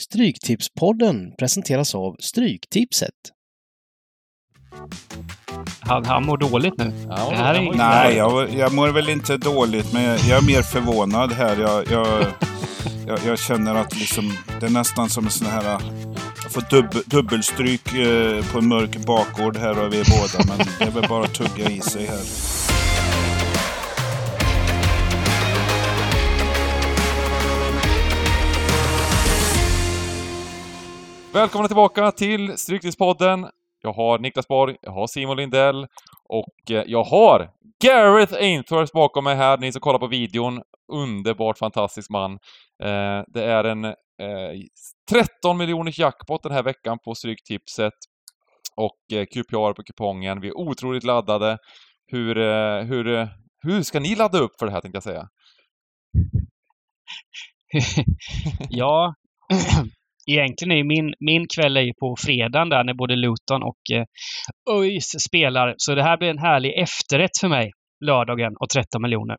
Stryktipspodden presenteras av Stryktipset. Han, han mår dåligt nu. Ja, det här är Nej, jag, jag mår väl inte dåligt, men jag, jag är mer förvånad här. Jag, jag, jag, jag känner att liksom, det är nästan som en sån här... Jag får dubb, dubbelstryk eh, på en mörk bakgård här av er båda, men det är väl bara att tugga i sig här. Välkomna tillbaka till Stryktipspodden. Jag har Niklas Borg, jag har Simon Lindell och eh, jag har Gareth Ainthorst bakom mig här, ni som kollar på videon. Underbart fantastisk man. Eh, det är en eh, 13 miljoners jackpot den här veckan på Stryktipset och eh, QPR på kupongen. Vi är otroligt laddade. Hur, eh, hur, hur ska ni ladda upp för det här tänkte jag säga? ja, egentligen är ju min, min kväll är ju på fredagen där när både Luton och eh, ÖIS spelar. Så det här blir en härlig efterrätt för mig, lördagen och 13 miljoner.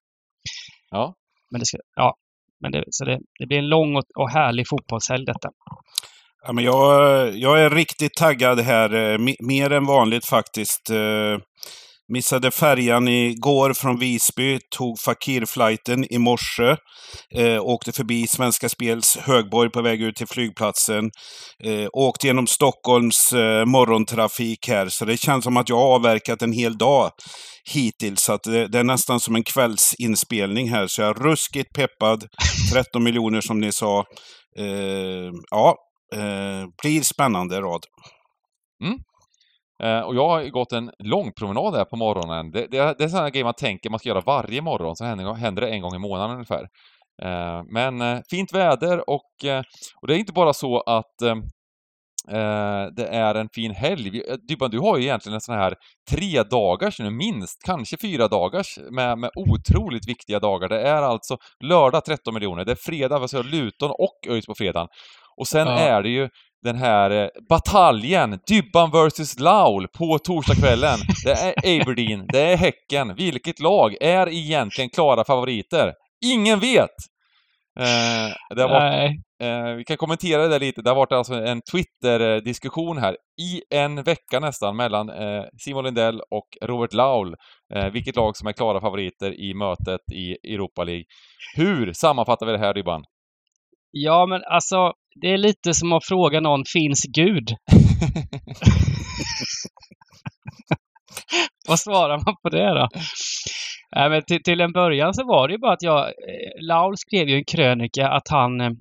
Ja. Men det, ska, ja, men det, så det, det blir en lång och, och härlig fotbollshelg detta. Ja, men jag, jag är riktigt taggad här, eh, me- mer än vanligt faktiskt. Missade färjan igår från Visby, tog Fakir-flighten i morse. Eh, åkte förbi Svenska Spels högborg på väg ut till flygplatsen. Eh, åkte genom Stockholms eh, morgontrafik här, så det känns som att jag har avverkat en hel dag hittills. Så att det, det är nästan som en kvällsinspelning här, så jag är ruskigt peppad. 13 miljoner som ni sa. Eh, ja, eh, blir spännande rad. Mm och jag har gått en lång promenad här på morgonen. Det, det, det är sådana grejer man tänker man ska göra varje morgon, så händer, händer det en gång i månaden ungefär. Eh, men eh, fint väder och, eh, och det är inte bara så att eh, eh, det är en fin helg. Eh, Dybban, du har ju egentligen en sån här tre dagars nu, minst, kanske fyra dagars med, med otroligt viktiga dagar. Det är alltså lördag 13 miljoner, det är fredag, vad säger Luton och ÖIS på fredagen. Och sen Ja. är det ju den här eh, bataljen, Dybban vs Laul, på torsdagskvällen. Det är Aberdeen, det är Häcken. Vilket lag är egentligen klara favoriter? Ingen vet! Eh, det har varit, Nej. eh, vi kan kommentera det där lite. Det har varit alltså en Twitter-diskussion här i en vecka nästan mellan eh, Simon Lindell och Robert Laul. Eh, vilket lag som är klara favoriter i mötet i Europa League. Hur sammanfattar vi det här Dybban? Ja, men alltså, det är lite som att fråga någon, finns Gud? Vad svarar man på det då? Nej, men till, till en början så var det ju bara att jag... eh, Laul skrev ju en krönika att han eh,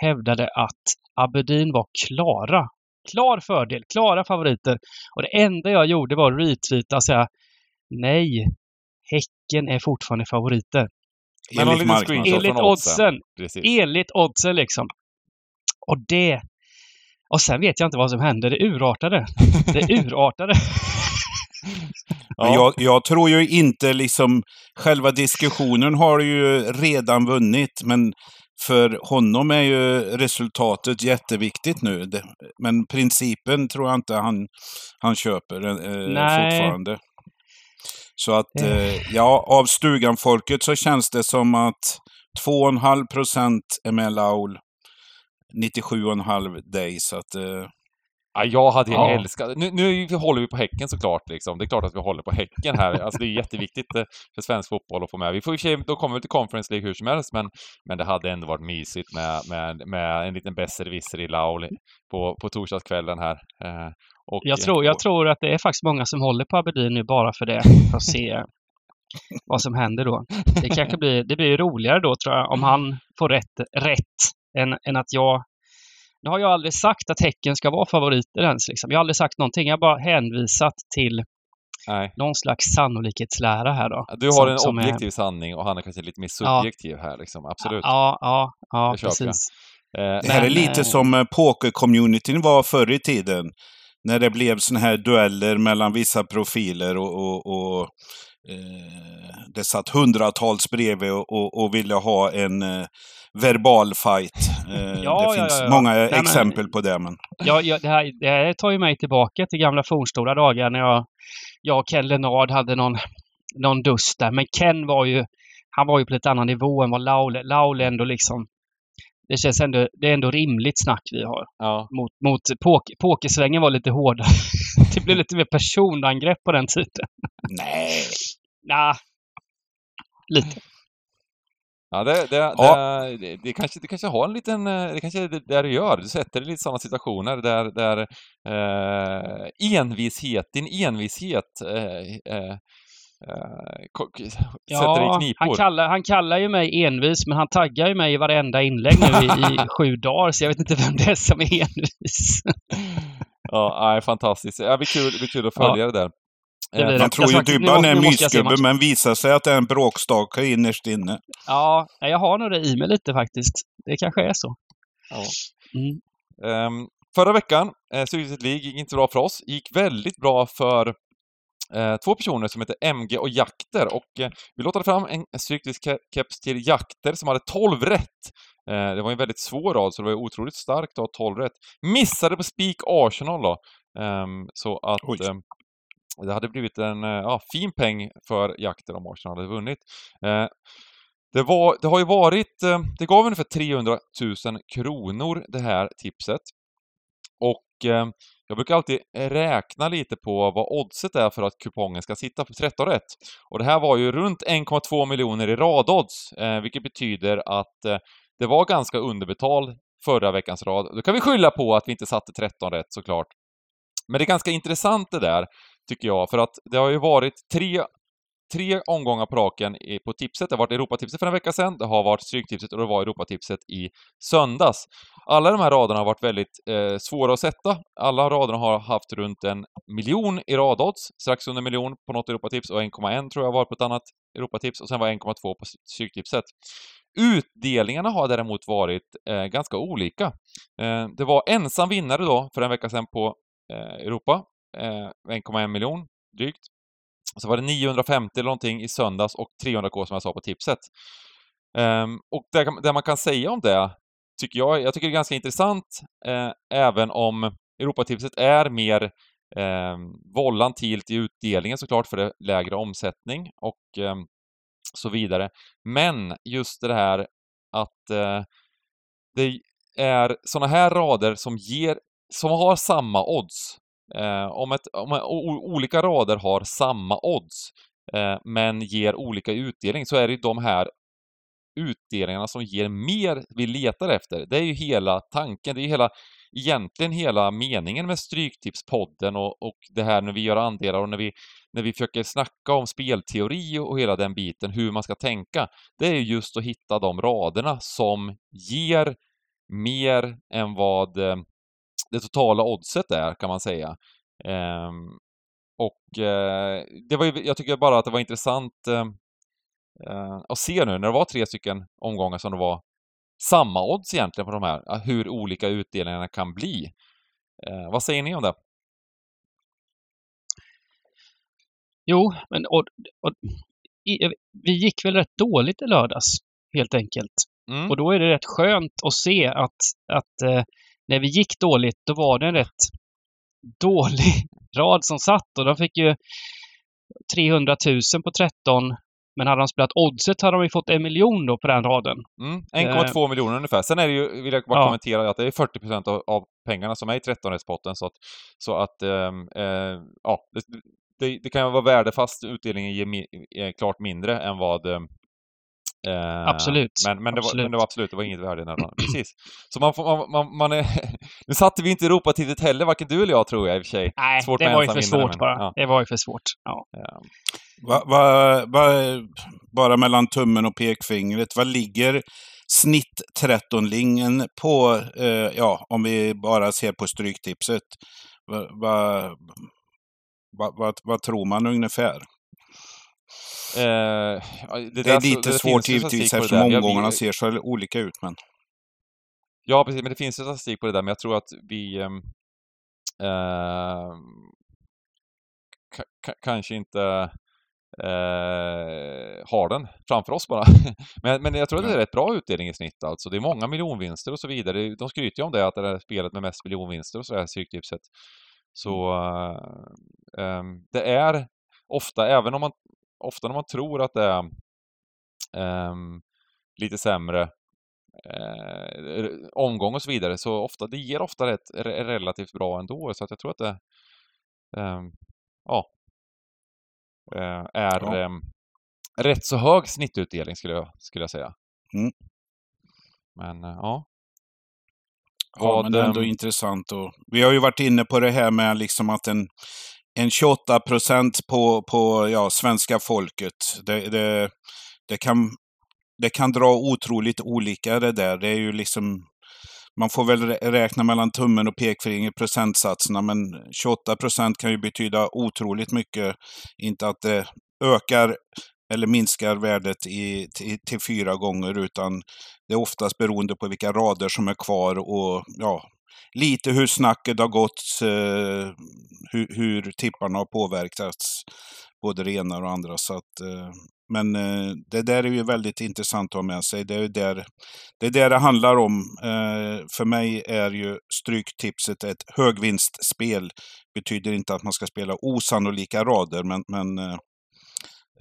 hävdade att Aberdeen var klara. Klar fördel, klara favoriter. Och det enda jag gjorde var att retweeta och säga nej, Häcken är fortfarande favoriter. Men Enligt marknaden. Enligt oddsen. oddsen. Precis. Enligt oddsen liksom. Och det... Och sen vet jag inte vad som hände. Det urartade. Det urartade. Men jag, jag tror ju inte liksom, själva diskussionen har ju redan vunnit, men för honom är ju resultatet jätteviktigt nu. Men principen tror jag inte han, han köper eh, Nej. fortfarande. Så att, eh, ja, av stuganfolket så känns det som att 2,5 procent är med Laul, 97,5 dig. Så att, eh, Ja, jag hade ju Ja. älskat... Nu, nu håller vi på Häcken såklart liksom. Det är klart att vi håller på Häcken här. Alltså det är jätteviktigt eh, för svensk fotboll att få med. Vi får i då kommer vi till Conference League hur som helst, men, men det hade ändå varit mysigt med, med, med en liten besserwisser i Laul på, på torsdagskvällen här. Eh, och, Jag tror, jag tror att det är faktiskt många som håller på Aberdeen nu bara för det. För att se vad som händer då. Det kanske blir, det blir roligare då tror jag om han får rätt, rätt än, än att jag... Nu har jag aldrig sagt att Häcken ska vara favoriter ens. Liksom. Jag har aldrig sagt någonting. Jag har bara hänvisat till Nej. någon slags sannolikhetslära här då. Du har Som- en som är- objektiv sanning och han är kanske lite mer Ja. subjektiv här liksom. Absolut. Ja, ja, ja precis. Eh, Det här är lite eh, som eh, poker-communityn var förr i tiden. När det blev såna här dueller mellan vissa profiler och, och, och det satt hundratals bredvid och, och, och ville ha en eh, verbal fight. Eh, Ja, det finns ja, ja. många Nej, men- exempel på det. Men... Ja, det, här, det här tar ju mig tillbaka till gamla fornstora dagar när jag, jag och Ken Lenard hade någon, någon dust där. Men Ken var ju, han var ju på lite annan nivå än vad Laul Laul ändå liksom det känns ändå, det är ändå rimligt snack vi har. Ja. Mot, mot pok, pokersvängen var lite hårdare. det blev lite mer personangrepp på den tiden. Nej. Nah, lite. Ja, det, det, Ja. Det, det, kanske, det kanske har en liten, eh, det kanske är det där du gör, du sätter dig i lite sådana situationer där, där eh, envishet, din envishet eh, eh, sätter dig i Ja, knipor. han kallar, han kallar ju mig envis, men han taggar ju mig i varenda inlägg nu i, i sju dagar, så jag vet inte vem det är som är envis. Ja, nej, fantastiskt. Det blir kul, det blir kul att Ja. följa det där. Det Eh, det. Man tror ju Dybban är en mysgubbe, men visar sig att det är en bråkstake innerst inne. Ja, jag har nog det i mig lite faktiskt. Det kanske är så. Ja. Mm. Ehm, förra veckan, eh, League gick inte bra för oss. gick väldigt bra för eh, två personer som heter MG och Jakter. Och eh, vi lottade fram en Stryktipskeps till Jakter som hade 12 rätt. Eh, det var en väldigt svår rad, så det var otroligt starkt att ha 12 rätt. Missade på Spik Arsenal då. Ehm, så att Oj. ehm, det hade blivit en eh, ja, fin peng för Jakter om Arsenal hade vunnit. Eh, det, var, det har ju varit, eh, det gav ungefär 300 000 kronor det här tipset. Och eh, jag brukar alltid räkna lite på vad oddset är för att kupongen ska sitta på 13 rätt. Och det här var ju runt 1,2 miljoner i radodds, eh, vilket betyder att eh, det var ganska underbetald förra veckans rad. Då kan vi skylla på att vi inte satte 13 rätt såklart. Men det är ganska intressant det där, tycker jag, för att det har ju varit tre tre omgångar på raken på tipset. Det har varit Europatipset för en vecka sedan, det har varit Stryktipset och det var Europatipset i söndags. Alla de här raderna har varit väldigt eh, svåra att sätta. Alla raderna har haft runt en miljon i radodds, strax under en miljon på något Europatips och 1,1 tror jag var på ett annat Europatips och sen var 1,2 på Stryktipset. Utdelningarna har däremot varit eh, ganska olika. Eh, det var ensam vinnare då för en vecka sedan på eh, Europa, eh, 1,1 miljon drygt. Så var det 950 eller någonting i söndags och 300k som jag sa på tipset. Um, och det, det man kan säga om det, tycker jag, jag tycker det är ganska intressant, eh, även om Europatipset är mer eh, volantilt i utdelningen såklart för det är lägre omsättning och eh, så vidare. Men just det här att eh, det är sådana här rader som ger, som har samma odds. Eh, om, ett, om o, olika rader har samma odds eh, men ger olika utdelning så är det ju de här utdelningarna som ger mer vi letar efter. Det är ju hela tanken, det är ju hela, egentligen hela meningen med Stryktipspodden och, och det här när vi gör andelar och när vi, när vi försöker snacka om spelteori och hela den biten, hur man ska tänka. Det är ju just att hitta de raderna som ger mer än vad eh, det totala oddset är, kan man säga. Ehm, och eh, det var ju, jag tycker bara att det var intressant eh, att se nu när det var tre stycken omgångar som det var samma odds egentligen på de här, eh, hur olika utdelningarna kan bli. Eh, vad säger ni om det? Jo, men och, och, i, vi gick väl rätt dåligt i lördags, helt enkelt. Mm. Och då är det rätt skönt att se att, att när vi gick dåligt, då var det en rätt dålig rad som satt. Och de fick ju 300 000 på 13. Men hade de spelat oddset hade de ju fått en miljon då på den raden. Mm, 1,2 miljoner ungefär. Sen är det ju, vill jag bara Ja. kommentera, att det är 40 procent av, av pengarna som är i 13-rättspotten. Så att, så att ehm, eh, ja, det, det, kan ju vara värdefast utdelningen ger mi, är klart mindre än vad ehm, eh, Absolut. Men, men, det var, Absolut. men det var absolut, det var inget värde här Precis. Så man får, man, man, man är... nu satte vi inte Europatipset heller, varken du eller jag tror jag i och för sig. Nej, Svårt det var ju för svårt men, bara. ja. Det var ju för svårt. Ja. Ja. Va, va, va, bara mellan tummen och pekfingret, vad ligger snitt 13-lingen på, eh, ja, om vi bara ser på Stryktipset? Va, va, va, vad, vad tror man ungefär? Eh, Det, där är så- lite det svårt finns ju givetvis det eftersom där. Omgångarna ser så olika ut. Men... Ja, precis, men det finns ju statistik på det där, men jag tror att vi ka- kanske inte eh, har den framför oss bara. men, men jag tror att det är rätt bra utdelning i snitt alltså. Det är många miljonvinster och så vidare. Det- De skryter ju om det, att det är spelet med mest miljonvinster och sådär, Stryktipset. Så eh, ehm, det är ofta, även om man, ofta när man tror att det är ehm, lite sämre eh, omgång och så vidare, så ofta, det ger ofta rätt, relativt bra ändå. Så att jag tror att det eh, ja, eh, är ja. Ehm, rätt så hög snittutdelning skulle jag, skulle jag säga. Mm. Men eh, ja. Ja, men det är ändå um... intressant. Och vi har ju varit inne på det här med liksom att en, en 28 procent på, på ja, svenska folket, det, det, det, kan, det kan dra otroligt olika det där. Det är ju liksom man får väl räkna mellan tummen och pekfingret procentsatserna, men 28 procent kan ju betyda otroligt mycket. Inte att det ökar eller minskar värdet i, till, till, fyra gånger, utan det är oftast beroende på vilka rader som är kvar och ja, lite hur snacket har gått, eh, hur, hur tipparna har påverkats, både det ena och det andra. Så att, eh, men eh, det där är ju väldigt intressant att ha med sig. Det är där det, är där det handlar om. Eh, för mig är ju Stryktipset ett högvinstspel. Betyder inte att man ska spela osannolika rader, men, men eh,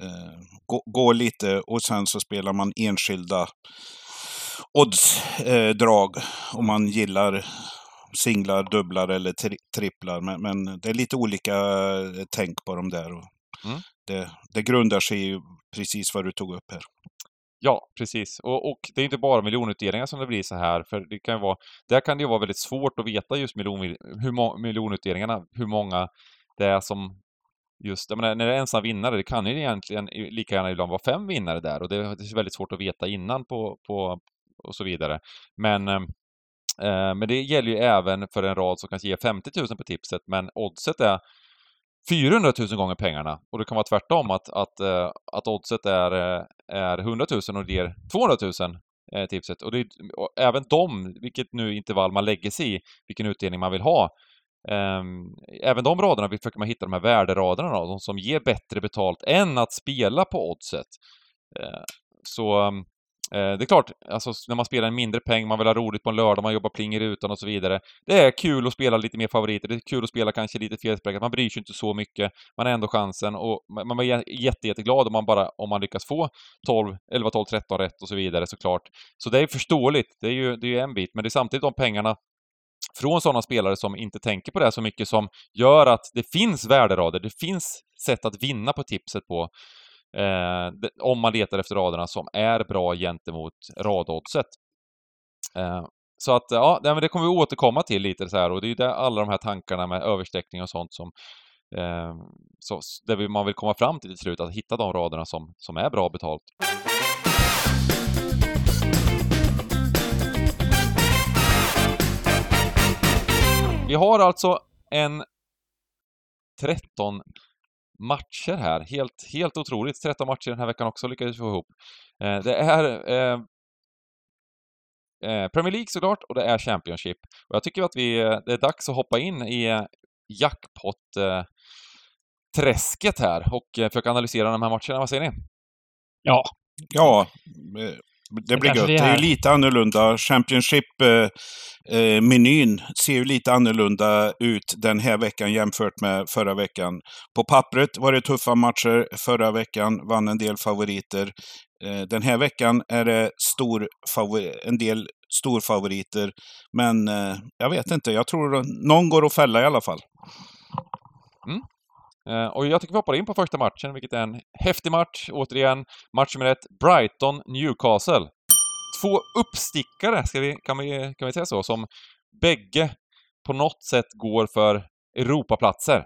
eh gå, gå, lite och sen så spelar man enskilda oddsdrag eh, om man gillar singlar, dubblar eller tri tripplar. Men, men, det är lite olika eh, tänk på dem där. Mm. Det, det grundar sig i precis vad du tog upp här. Ja, precis. Och, och, det är inte bara miljonutdelningar som det blir så här, för det kan vara, där kan det ju vara väldigt svårt att veta just miljon, hur miljonutdelningarna, hur många det är som just, jag menar, när det är ensam vinnare, det kan ju egentligen lika gärna ibland vara fem vinnare där och det är väldigt svårt att veta innan på, på och så vidare. Men ehm, eh, Eh, men det gäller ju även för en rad som kanske ger 50 000 på tipset, men oddset är 400 000 gånger pengarna. Och det kan vara tvärtom, att, att, eh, att oddset är, eh, är 100 000 och det ger 200 000 tipset. Och, det, och även de, vilket nu intervall man lägger sig i, vilken utdelning man vill ha. Um, även de raderna försöker man hitta de här värderaderna då, de som ger bättre betalt än att spela på oddset. så um, Eh, det är klart, alltså när man spelar en mindre peng, man vill ha roligt på en lördag, man jobbar pling i rutan och så vidare. Det är kul att spela lite mer favoriter, det är kul att spela kanske lite felspräckat, man bryr sig inte så mycket, man har ändå chansen och man är jätte, jätteglad om man bara, om man lyckas få 12, 11, 12, 13 rätt och så vidare såklart. Så det är förståeligt, det är ju, det är ju en bit, men det är samtidigt de pengarna från sådana spelare som inte tänker på det så mycket som gör att det finns värderader, det finns sätt att vinna på tipset på. Eh, om man letar efter raderna som är bra gentemot radoddset. Eh, så att ja, det kommer vi återkomma till lite så här och det är ju det, alla de här tankarna med översträckning och sånt som eh, så, där man vill komma fram till till slut, att hitta de raderna som, som är bra betalt. Vi har alltså en 13 matcher här. Helt, helt otroligt. 13 matcher den här veckan också lyckades vi få ihop. Eh, det är eh, eh, Premier League såklart och det är Championship. Och jag tycker att vi, eh, det är dags att hoppa in i eh, jackpot-träsket eh, här och försöka analysera de här matcherna. Vad säger ni? Ja. Ja, det blir gött. Det är ju lite annorlunda. Championship-menyn eh, ser ju lite annorlunda ut den här veckan jämfört med förra veckan. På pappret var det tuffa matcher. Förra veckan vann en del favoriter. Eh, den här veckan är det stor en del storfavoriter. Men eh, jag vet inte, jag tror någon går att fälla i alla fall. Mm. Eh, och jag tycker vi hoppar in på första matchen, vilket är en häftig match. Återigen, match nummer ett, Brighton-Newcastle. Två uppstickare, ska vi, kan, vi, kan vi säga så, som bägge på något sätt går för Europaplatser. I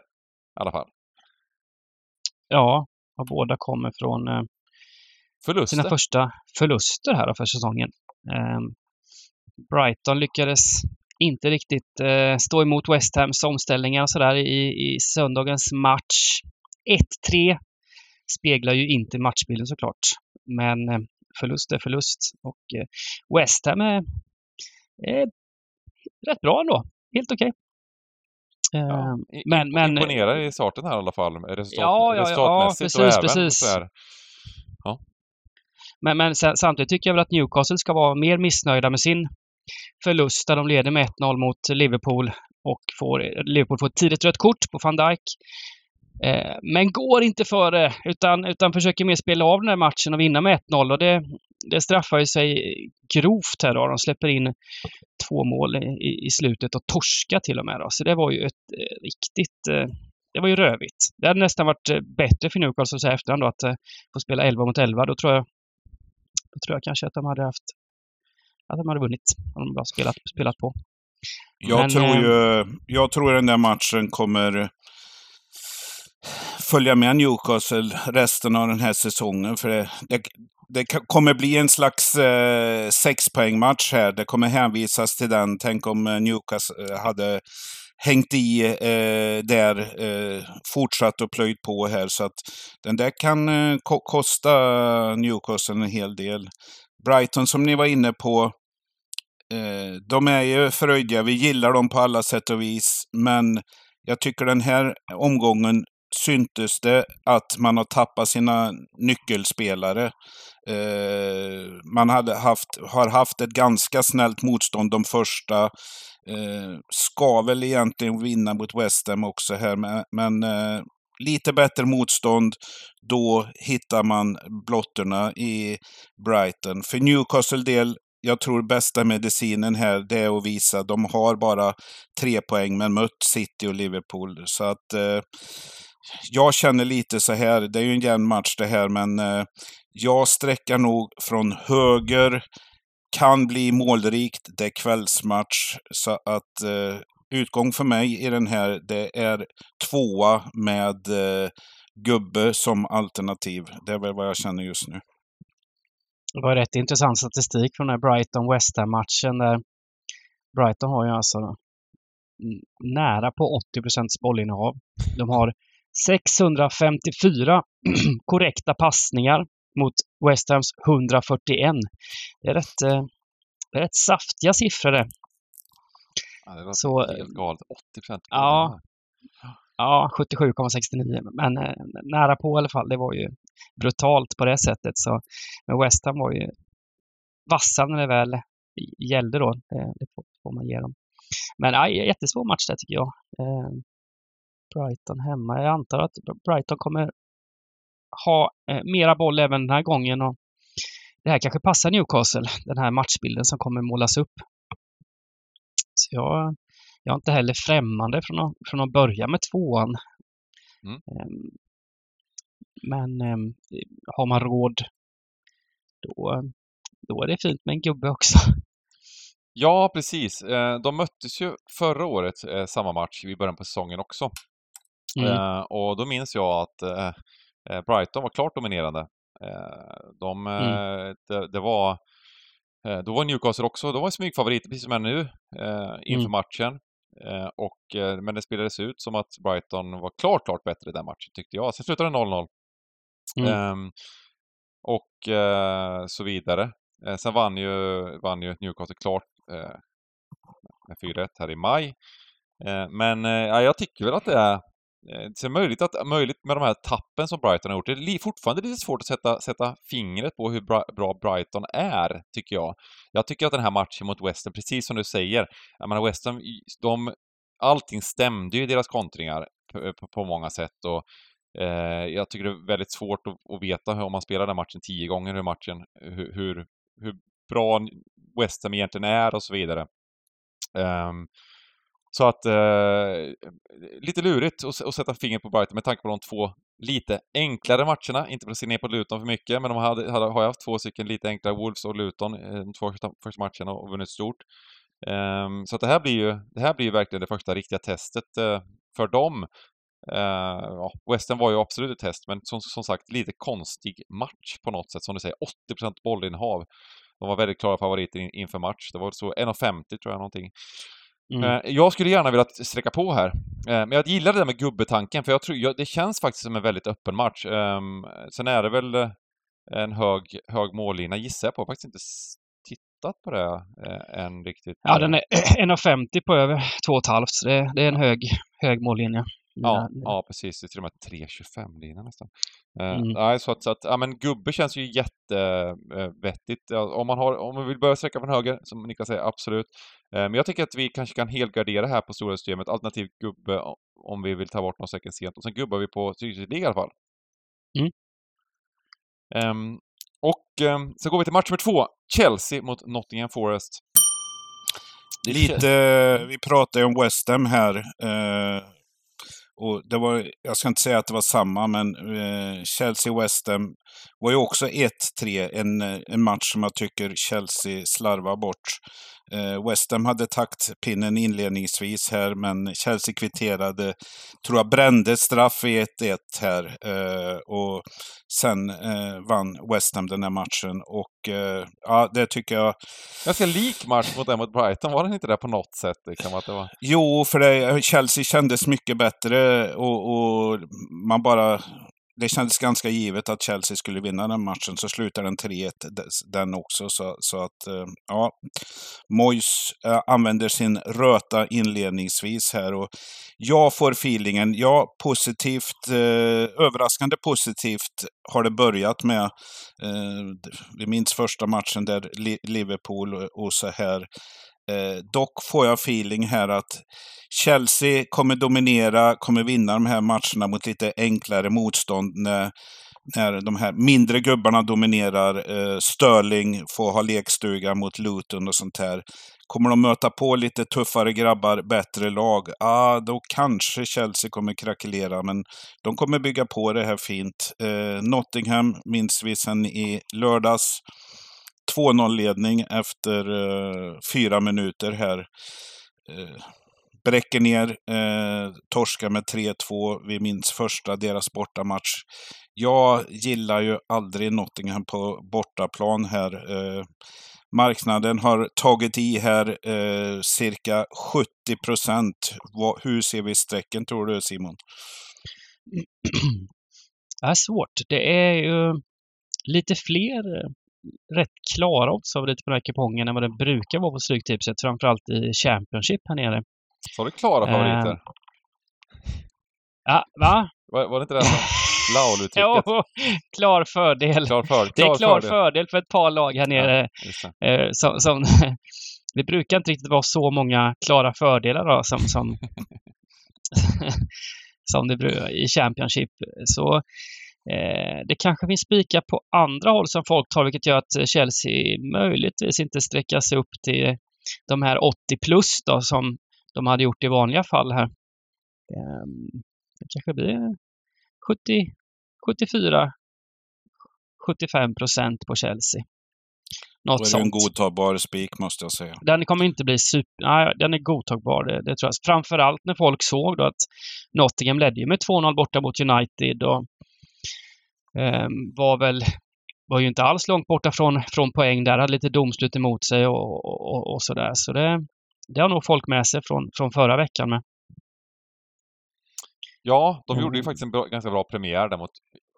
alla fall. Ja, och båda kommer från eh, förluster. sina första förluster här för säsongen. Eh, Brighton lyckades inte riktigt eh, stå emot West Hams omställningar och sådär i, i söndagens match. 1-3 speglar ju inte matchbilden såklart. Men eh, förlust är förlust och eh, West Ham är, är rätt bra ändå. Helt okej. Okay. Ja, eh, men, men, imponerar i starten här i alla fall, resultat, ja, ja, resultatmässigt ja, precis, och även precis. så här. Ja. Men, men samtidigt tycker jag väl att Newcastle ska vara mer missnöjda med sin förlust där de leder med 1-0 mot Liverpool och får, Liverpool får ett tidigt rött kort på van Dijk. Eh, men går inte före utan, utan försöker mer spela av den här matchen och vinna med 1-0 och det, det straffar ju sig grovt här då. De släpper in två mål i, i slutet och torska till och med då. Så det var ju ett eh, riktigt eh, det var ju rövigt. Det hade nästan varit eh, bättre för Newcastle att säga efterhand då att eh, få spela 11 mot 11. Då tror jag, då tror jag kanske att de hade haft att de hade vunnit om de bara spelat, spelat på. Jag Men, tror eh, ju, jag tror den där matchen kommer följa med Newcastle resten av den här säsongen. För det, det, det kommer bli en slags eh, sexpoängmatch här. Det kommer hänvisas till den. Tänk om eh, Newcastle eh, hade hängt i eh, där, eh, fortsatt och plöjt på här. Så att den där kan eh, ko- kosta Newcastle en hel del. Brighton som ni var inne på, eh, de är ju fröjdiga. Vi gillar dem på alla sätt och vis. Men jag tycker den här omgången syntes det att man har tappat sina nyckelspelare. Eh, man hade haft, har haft ett ganska snällt motstånd de första. Eh, ska väl egentligen vinna mot West Ham också här, men, men eh, lite bättre motstånd. Då hittar man blottorna i Brighton. För Newcastle del, jag tror bästa medicinen här, det är att visa. De har bara tre poäng, men mött City och Liverpool. Så att eh, jag känner lite så här, det är ju en jämn match det här, men eh, jag sträcker nog från höger, kan bli målrikt, det är kvällsmatch. Så att eh, utgång för mig i den här, det är tvåa med eh, gubbe som alternativ. Det är väl vad jag känner just nu. Det var rätt intressant statistik från den här Brighton-West Ham-matchen där Brighton har ju alltså nära på 80 procents bollinnehav. De har 654 korrekta passningar mot West Hams 141. Det är rätt, eh, det är rätt saftiga siffror det. Ja, det var Så, helt galet. 80 procent. ja. Ja, 77,69 men eh, nära på i alla fall. Det var ju brutalt på det sättet. Så, men West Ham var ju vassa när det väl gällde då. Det, det får, man ge dem. Men ja, jättesvår match där tycker jag. Eh, Brighton hemma. Jag antar att Brighton kommer ha eh, mera boll även den här gången. Och det här kanske passar Newcastle, den här matchbilden som kommer målas upp. Så jag, jag är inte heller främmande från att, från att börja med tvåan. Mm. Ehm, Men ehm, har man råd då, då är det fint med en gubbe också. Ja, precis. Eh, De möttes ju förra året, eh, samma match, i början på säsongen också. Mm. Eh, och då minns jag att Brighton var klart dominerande. De, eh, det, det var, då var Newcastle också, de var smygfavoriter precis som är nu inför Mm. matchen. Eh, och, eh, men det spelades ut som att Brighton var klart, klart bättre i den matchen tyckte jag. Sen slutade det 0-0. Mm. Ehm, och eh, så vidare. Eh, sen vann ju, vann ju Newcastle klart eh, med 4-1 här i maj. Men ja, jag tycker väl att det är Eh, det är möjligt, att, möjligt med de här tappen som Brighton har gjort. Det är fortfarande lite svårt att sätta, sätta fingret på hur bra, bra Brighton är, tycker jag. Jag tycker att den här matchen mot Western, precis som du säger, jag menar Western, de, allting stämde ju i deras kontringar på, på, många sätt och eh, jag tycker det är väldigt svårt att, att veta hur, om man spelar den matchen tio gånger, hur matchen, hur, hur, hur bra West Ham egentligen är och så vidare. Ehm, så att, eh, lite lurigt att, att sätta fingret på Brighton med tanke på de två lite enklare matcherna. Inte för att se ner på Luton för mycket, men de hade, hade, har ju haft två stycken lite enklare, Wolves och Luton, eh, de två första, första matcherna och vunnit stort. Ehm, så att det här blir ju, det här blir ju verkligen det första riktiga testet eh, för dem. Uh, ja, Western var ju absolut ett test, men som, som sagt lite konstig match på något sätt. Som du säger, 80% bollinnehav. De var väldigt klara favoriter in, inför match. Det var så 1,50 tror jag någonting. Mm. Eh, Jag skulle gärna vilja sträcka på här. Eh, Men jag gillar det där med gubbetanken, för jag tror, jag, det känns faktiskt som en väldigt öppen match. Ehm, Sen är det väl eh, en hög, hög mållina gissar jag på. Jag har faktiskt inte tittat på det än riktigt. Ja, den är 1,50 på över 2,5 så det, det är en hög, hög mållinje. Ja, ja, precis. Det är till och med 3.25 lina nästan. Eh, Mm. nej, så att, så att, ja men gubbe känns ju jättevettigt. Ja, om, man har, om man vill börja sträcka från höger, som Niklas säger, absolut. Eh, men jag tycker att vi kanske kan helgardera här på stora systemet, alternativt gubbe om vi vill ta bort någon säcken sent. Och sen gubbar vi på Styrelseliga i alla fall. Mm. Ehm, och ehm, så går vi till match nummer två. Chelsea mot Nottingham Forest. Det kän- Lite, vi pratade ju om West Ham här. Eh, och det var, jag ska inte säga att det var samma, men eh, Chelsea-West Ham var ju också 1-3. En, en match som jag tycker Chelsea slarvar bort. Eh, West Ham hade taktpinnen inledningsvis här, men Chelsea kvitterade, tror jag brände straff i 1-1 här. Eh, och sen eh, vann West Ham den här matchen. Och ja, det tycker jag Ganska lik match mot den mot Brighton, var den inte det på något sätt? Det kan vara att det var... Jo, för det, Chelsea kändes mycket bättre och, och man bara... Det kändes ganska givet att Chelsea skulle vinna den matchen, så slutar den 3-1 den också. Så, så att, eh, ja. Moyes eh, använder sin röta inledningsvis här och jag får feelingen, ja, positivt, eh, överraskande positivt har det börjat med. Eh, vi minns första matchen där Liverpool och så här Eh, dock får jag feeling här att Chelsea kommer dominera, kommer vinna de här matcherna mot lite enklare motstånd när, när de här mindre gubbarna dominerar. Eh, Sterling får ha lekstuga mot Luton och sånt här. Kommer de möta på lite tuffare grabbar, bättre lag, ah, då kanske Chelsea kommer krackelera, men de kommer bygga på det här fint. Eh, Nottingham minns vi sen i lördags. 2-0-ledning efter eh, fyra minuter här. Eh, bräcker ner, eh, torskar med 3-2. Vi minns första, deras bortamatch. Jag gillar ju aldrig Nottingham på bortaplan här. Eh, marknaden har tagit i här eh, cirka 70 procent. Hur ser vi strecken tror du Simon? Det är svårt. Det är ju lite fler eh, rätt klara odds av lite på den här kupongen än vad det brukar vara på Stryktipset, framförallt i Championship här nere. Har du klara Eh, favoriter? Ja, va? Var, var det inte det som Laul-uttrycket? Jo, klar fördel. Klar för, Det är klar fördel. fördel för ett par lag här nere. Det. Eh, som, som, det brukar inte riktigt vara så många klara fördelar då, som, som, som det i Championship. Så eh, det kanske finns spikar på andra håll som folk tar, vilket gör att Chelsea möjligtvis inte sträcker sig upp till de här 80 plus då, som de hade gjort i vanliga fall här. Eh, det kanske blir 70, 74, 75 procent på Chelsea. Då Något är det sånt. en godtagbar spik måste jag säga. Den kommer inte bli super... Nej, den är godtagbar, det, det tror jag. Framförallt när folk såg då att Nottingham ledde ju med 2-0 borta mot United och ehm, var väl var ju inte alls långt borta från, från poäng där, hade lite domslut emot sig och, och, och sådär. Så det, det har nog folk med sig från, från förra veckan med. Ja, de gjorde ju Mm. faktiskt en bra, ganska bra premiär där mot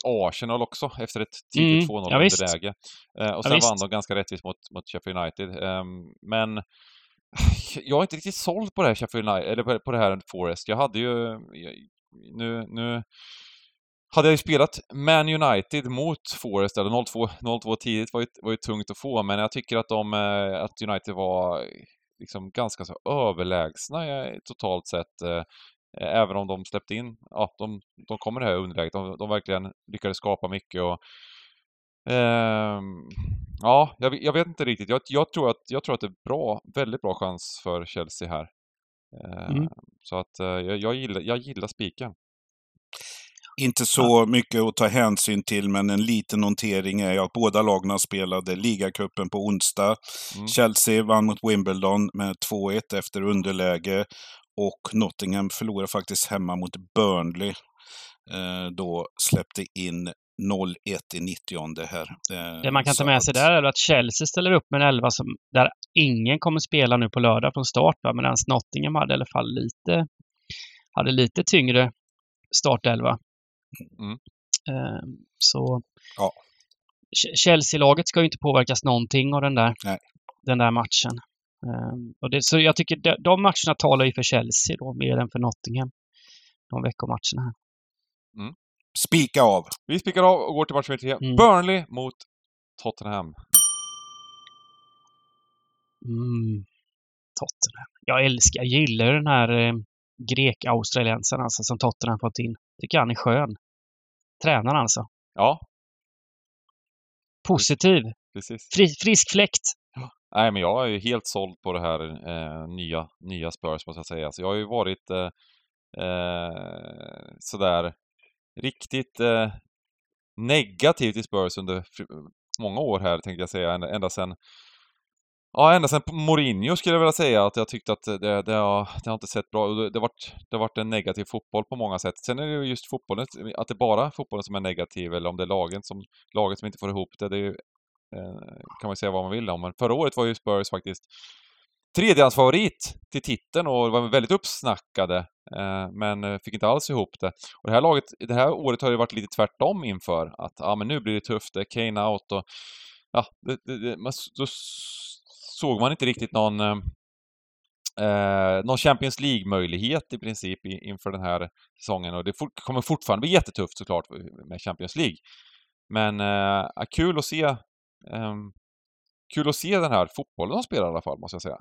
Arsenal också efter ett tidigt Mm, 2-0 ja, underläge. Eh, och Ja, sen visst. vann de ganska rättvist mot, mot Sheffield United. Ehm, men jag är inte riktigt såld på det här Sheffield United, eller på- på det här Forest. Jag hade ju... Nu, nu hade jag ju spelat Man United mot Forest, eller 0-2 0-2 tidigt var ju, var ju tungt att få, men jag tycker att de, eh, att United var liksom ganska så överlägsna eh, totalt sett. eh, Även om de släppte in, ja, de, de kommer i det här underläget. De, de verkligen lyckades skapa mycket och ehm, Ja, jag, jag vet inte riktigt. Jag, jag, tror att, jag tror att det är bra, väldigt bra chans för Chelsea här. Eh, Mm. Så att eh, jag, jag, gillar, jag gillar spiken. Inte så mycket att ta hänsyn till, men en liten notering är att båda lagen spelade ligacupen på onsdag. Mm. Chelsea vann mot Wimbledon med 2-1 efter underläge och Nottingham förlorade faktiskt hemma mot Burnley. Eh, då släppte in 0-1 i 90 här. Eh, Det man kan ta med sig där är att Chelsea ställer upp med en elva som, där ingen kommer spela nu på lördag från start. Medan Nottingham hade i alla fall lite, hade lite tyngre startelva. Mm. Eh, så Ja. Ch- Chelsea-laget ska ju inte påverkas någonting av den där, Nej. den där matchen. Eh, och det, så jag tycker de, de matcherna talar ju för Chelsea då, mer än för Nottingham. de veckomatcherna här. Spika av. Vi spikar av och går till match nummer tre. Mm. Burnley mot Tottenham. Mm. Tottenham. Jag älskar, jag gillar den här eh, grek-australiensaren alltså, som Tottenham fått in. Tycker han är skön. Tränaren alltså. Ja, Positiv. precis. Fri, frisk fläkt. Nej, men jag är ju helt såld på det här eh, nya, nya Spurs, måste jag säga. Så jag har ju varit eh, eh, sådär riktigt eh, negativ till Spurs under många år här, tänkte jag säga. Ända sedan Ja, ända sedan Mourinho skulle jag vilja säga att jag tyckte att det, det, har, det har inte sett bra ut. Det, det, har varit, det har varit en negativ fotboll på många sätt. Sen är det ju just fotbollen, att det är bara fotbollen som är negativ eller om det är lagen som, laget som inte får ihop det. Det är ju, eh, kan man säga vad man vill om. Men förra året var ju Spurs faktiskt tredjehandsfavorit till titeln och var väldigt uppsnackade. Eh, men eh, fick inte alls ihop det. Och det här laget, det här året har det varit lite tvärtom inför. Att ja, men nu blir det tufft, det är Kane out och ja, det, det, det, man, då såg man inte riktigt någon eh, eh, någon Champions League-möjlighet i princip i, inför den här säsongen och det fort, kommer fortfarande bli jättetufft såklart med Champions League. Men eh, kul att se ehm, kul att se den här fotbollen de spelar i alla fall, måste jag säga.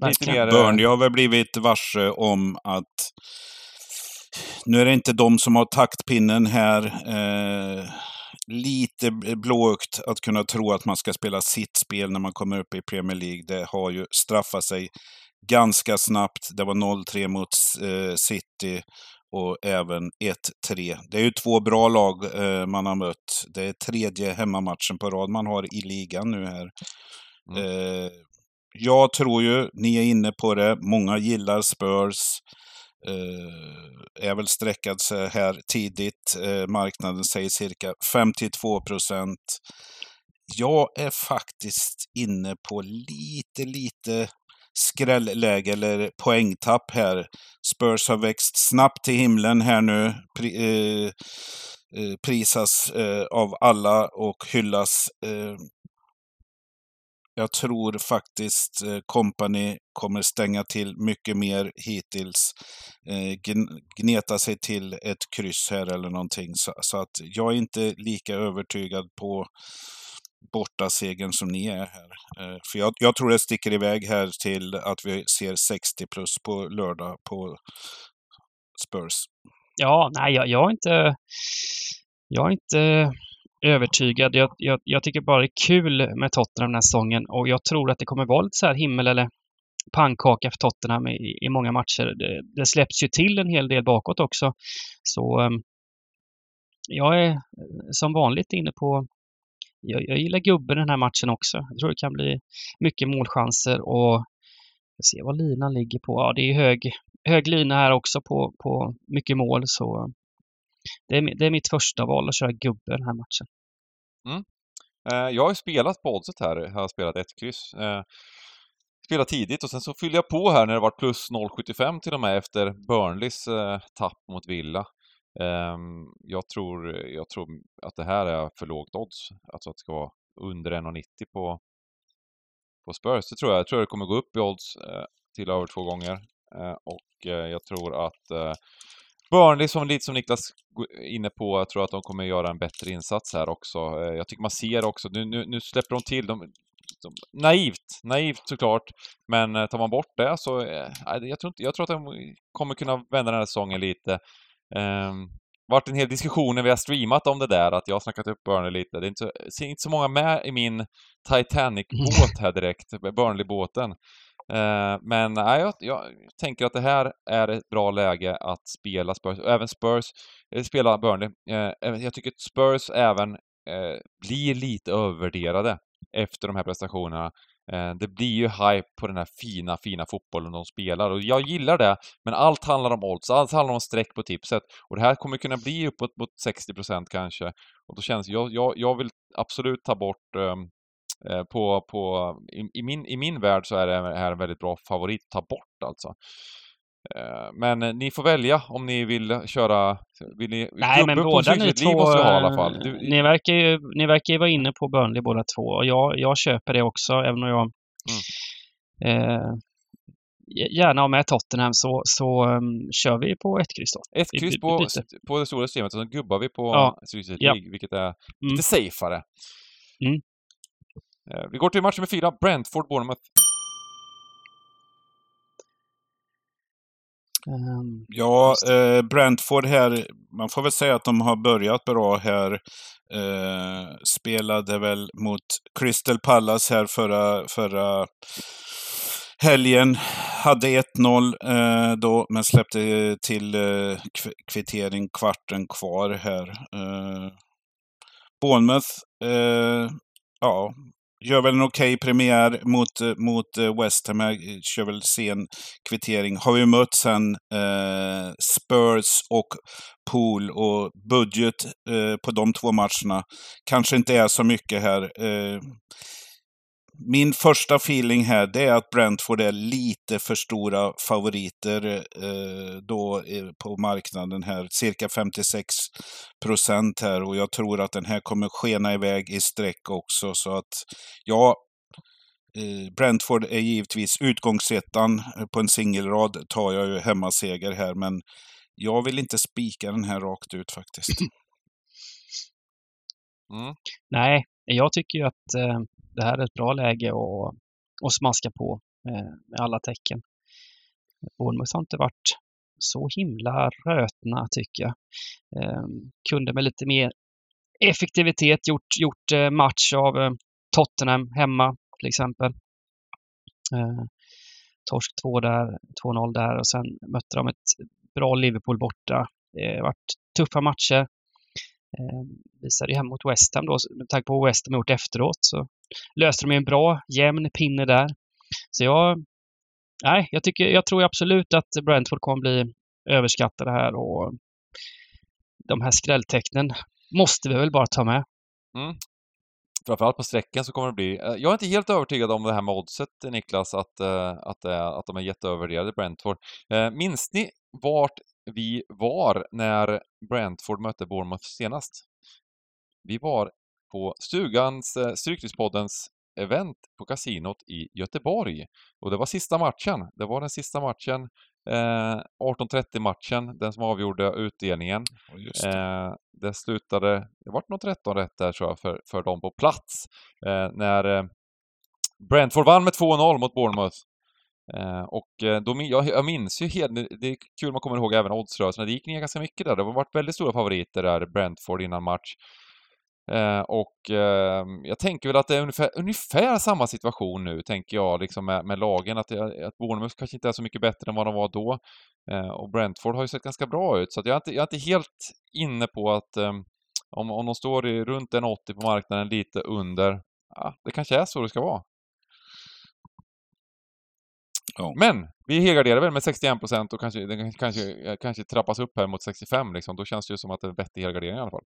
Verkligen. mer... eh, Burnley har väl blivit varse om att nu är det inte de som har taktpinnen här. Eh, lite blåögt att kunna tro att man ska spela sitt spel när man kommer upp i Premier League. Det har ju straffat sig ganska snabbt. Det var 0-3 mot eh, City och även 1-3. Det är ju två bra lag eh, man har mött. Det är tredje hemmamatchen på rad man har i ligan nu här. Mm. Eh, jag tror ju, ni är inne på det, många gillar Spurs. Eh, är väl sträckad sig här tidigt. Eh, marknaden säger cirka 52 procent. Jag är faktiskt inne på lite, lite skrällläge eller poängtapp här. Spurs har växt snabbt till himlen här nu. Pri, eh, eh prisas eh, av alla och hyllas. Eh, jag tror faktiskt eh, Company kommer stänga till mycket mer hittills. Eh, gneta sig till ett kryss här eller någonting. Så, att jag är inte lika övertygad på bortasegern som ni är här. Eh, för jag, jag tror det sticker iväg här till att vi ser 60 plus på lördag på Spurs. Ja, nej, jag, jag är inte... Jag är inte övertygad. Jag, jag, jag tycker bara det är kul med Tottenham den här säsongen och jag tror att det kommer vara lite så här himmel eller pannkaka för Tottenham i, i många matcher. Det, det släpps ju till en hel del bakåt också. Så um, jag är eh, som vanligt inne på jag, jag gillar gubben den här matchen också. Jag tror det kan bli mycket målchanser och jag ser vad linan ligger på. Ja, det är hög, hög lina här också på, på mycket mål så det är, det är mitt första val att köra gubbe den här matchen. Mm. Eh, jag har ju spelat på oddset här, jag har spelat ett kryss. Eh, spelat tidigt och sen så fyllde jag på här när det var plus 0,75 till och med efter Burnleys eh, tapp mot Villa. Ehm, jag, tror, jag tror att det här är för lågt odds, alltså att det ska vara under 1,90 på, på Spurs. Det tror jag. Jag tror det kommer gå upp i odds eh, till över två gånger. Eh, och eh, jag tror att eh, Burnley, som lite som Niklas inne på, jag tror att de kommer göra en bättre insats här också. Eh, Jag tycker man ser också, nu, nu, nu släpper de till, de, de, naivt, naivt såklart, men eh, tar man bort det så, eh, jag, tror inte, jag tror att de kommer kunna vända den här säsongen lite. Um, varit en hel diskussion när vi har streamat om det där, att jag har snackat upp Burnley lite. Det är inte så, inte så många med i min Titanic-båt här direkt, Burnley-båten. Eh, men nej, jag, jag tänker att det här är ett bra läge att spela Spurs, och även Spurs, eh, spela Burnley. Eh, jag tycker att Spurs även eh, blir lite övervärderade efter de här prestationerna. Eh, det blir ju hype på den här fina, fina fotbollen de spelar och jag gillar det, men allt handlar om odds, allt handlar om streck på tipset och det här kommer kunna bli uppåt mot 60% kanske. Och då känns jag, jag, jag vill absolut ta bort eh, på, på, i, i, min, I min värld så är det här en väldigt bra favorit att ta bort alltså. Eh, Men eh, ni får välja om ni vill köra... Vill ni, Nej, men båda ni två, måste ha i alla eh, fall. Du, ni, verkar ju, ni verkar ju vara inne på Burnley båda två och jag, jag köper det också, även om jag Mm. eh, gärna ha med Tottenham så, så um, kör vi på ett kryss då. Ett kryss på, på det stora systemet och så gubbar vi på Ja. Stryktipset Ja. Vilket är Mm. lite safeare. Mm. Eh, Vi går till match nummer fyra, Brentford-Bournemouth. Ehm, Ja, eh, Brentford här, man får väl säga att de har börjat bra här. Eh, spelade väl mot Crystal Palace här förra, förra helgen. Hade 1-0 eh, då, men släppte till eh, kv- kvittering kvarten kvar här. Eh, Bournemouth, eh, ja, gör väl en okej premiär mot, eh, mot eh, West Ham. här, eh, Kör väl sen kvittering. Har vi mött sen eh, Spurs och Pool och budget eh, på de två matcherna kanske inte är så mycket här. Eh, min första feeling här det är att Brentford är lite för stora favoriter eh, då på marknaden här. Cirka 56 procent här och jag tror att den här kommer skena iväg i streck också. Så att ja, eh, Brentford är givetvis utgångsettan eh, på en singelrad tar jag ju hemmaseger här men jag vill inte spika den här rakt ut faktiskt. Mm. nej, jag tycker ju att eh, det här är ett bra läge att, att smaska på eh, med alla tecken. Bournemouth har inte varit så himla rötna tycker jag. Eh, kunde med lite mer effektivitet gjort, gjort eh, match av Tottenham hemma till exempel. Torsk 2 där, 2-0 där och sen mötte de ett bra Liverpool borta. Det har varit tuffa matcher. Eh, visade ju hem mot West Ham då, med tanke på vad West Ham gjort efteråt så löste de ju en bra jämn pinne där. Så jag, nej, jag tycker, jag tror absolut att Brentford kommer bli överskattade här och de här skrälltecknen måste vi väl bara ta med. Mm. Framförallt på sträckan så kommer det bli... Eh, jag är inte helt övertygad om det här med oddset, Niklas, att, eh, att, eh, att de är jätteövervärderade, Brentford. Minns ni vart vi var när Brentford mötte Bournemouth senast? Vi var på Stugans, eh, Stryktipspoddens event på kasinot i Göteborg. Och det var sista matchen. Det var den sista matchen, eh, 18.30-matchen, den som avgjorde utdelningen. Det. Eh, det slutade, det vart nog 13 rätt där tror jag för, för dem på plats. Eh, när eh, Brentford vann med 2-0 mot Bournemouth. Eh, och eh, då, jag, jag minns ju helt, det är kul man kommer ihåg även oddsrörelserna, det gick ner ganska mycket där. Det har varit väldigt stora favoriter där, Brentford innan match. Eh, och eh, jag tänker väl att det är ungefär, ungefär samma situation nu, tänker jag, liksom med, med lagen. Att, eh, att Bournemouth kanske inte är så mycket bättre än vad de var då. Eh, och Brentford har ju sett ganska bra ut, så att jag, är inte, jag är inte helt inne på att eh, om, om de står i, runt en 80 på marknaden, lite under, ja, det kanske är så det ska vara. Ja. Men vi helgarderar väl med 61 procent och kanske, den kanske, kanske trappas upp här mot 65 liksom. Då känns det ju som att det är en vettig helgardering i alla fall.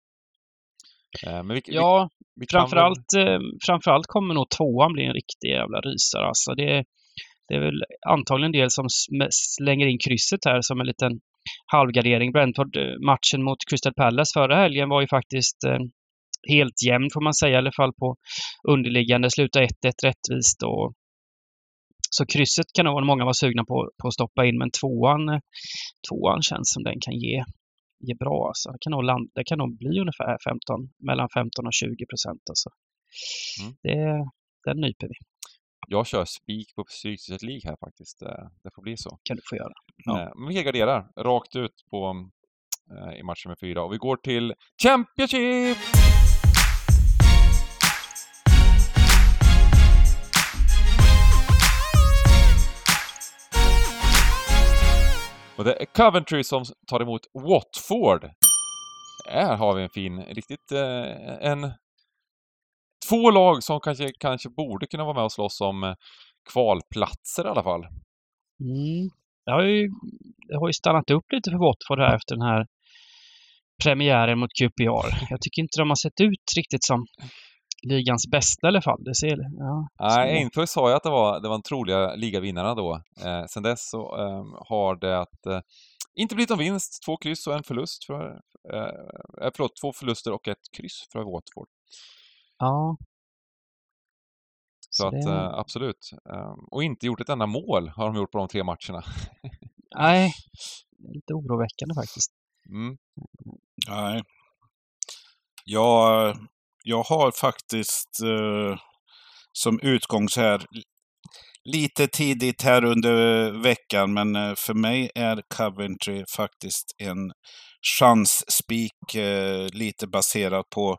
Eh, Men vi, Ja, vi, vi kan väl- framförallt, eh, framförallt kommer nog tvåan bli en riktig jävla rysare. Alltså det, det är väl antagligen en del som slänger in krysset här som en liten halvgardering. Brentford-matchen mot Crystal Palace förra helgen var ju faktiskt eh, helt jämn får man säga, i alla fall på underliggande. Slutade 1-1 rättvist och så krysset kan nog många vara sugna på, på att stoppa in, men tvåan, tvåan känns som den kan ge, ge bra. Alltså. Det, kan nog land, det kan nog bli ungefär 15, mellan 15 och 20 procent. Alltså. Mm. Det, den nyper vi, Jag kör spik på Stryktipset League här faktiskt. Eh, Det får bli så. kan du få göra. Ja. Eh, Men vi helgarderar rakt ut på, eh, i match nummer fyra. Och vi går till Championship! Och det är Coventry som tar emot Watford. Här har vi en fin, riktigt eh, en... Två lag som kanske, kanske borde kunna vara med och slåss om eh, kvalplatser i alla fall. Mm. Jag, har ju, det har ju stannat upp lite för Watford här efter den här premiären mot QPR. Jag tycker inte de har sett ut riktigt som ligans bästa i alla fall. Det ser, ja, Nej, Aintroi sa ju att det var, det var de troliga ligavinnarna då. Eh, sen dess så eh, har det att, eh, inte blivit någon vinst, två kryss och en förlust för, eh, förlåt, två förluster och ett kryss för Watford. ja. Så, Så att det- eh, absolut. Eh, och inte gjort ett enda mål har de gjort på de tre matcherna. Nej, det är lite oroväckande faktiskt. Mm. Nej. Jag, jag har faktiskt eh, som utgångs här lite tidigt här under veckan, men eh, för mig är Coventry faktiskt en chansspik eh, lite baserat på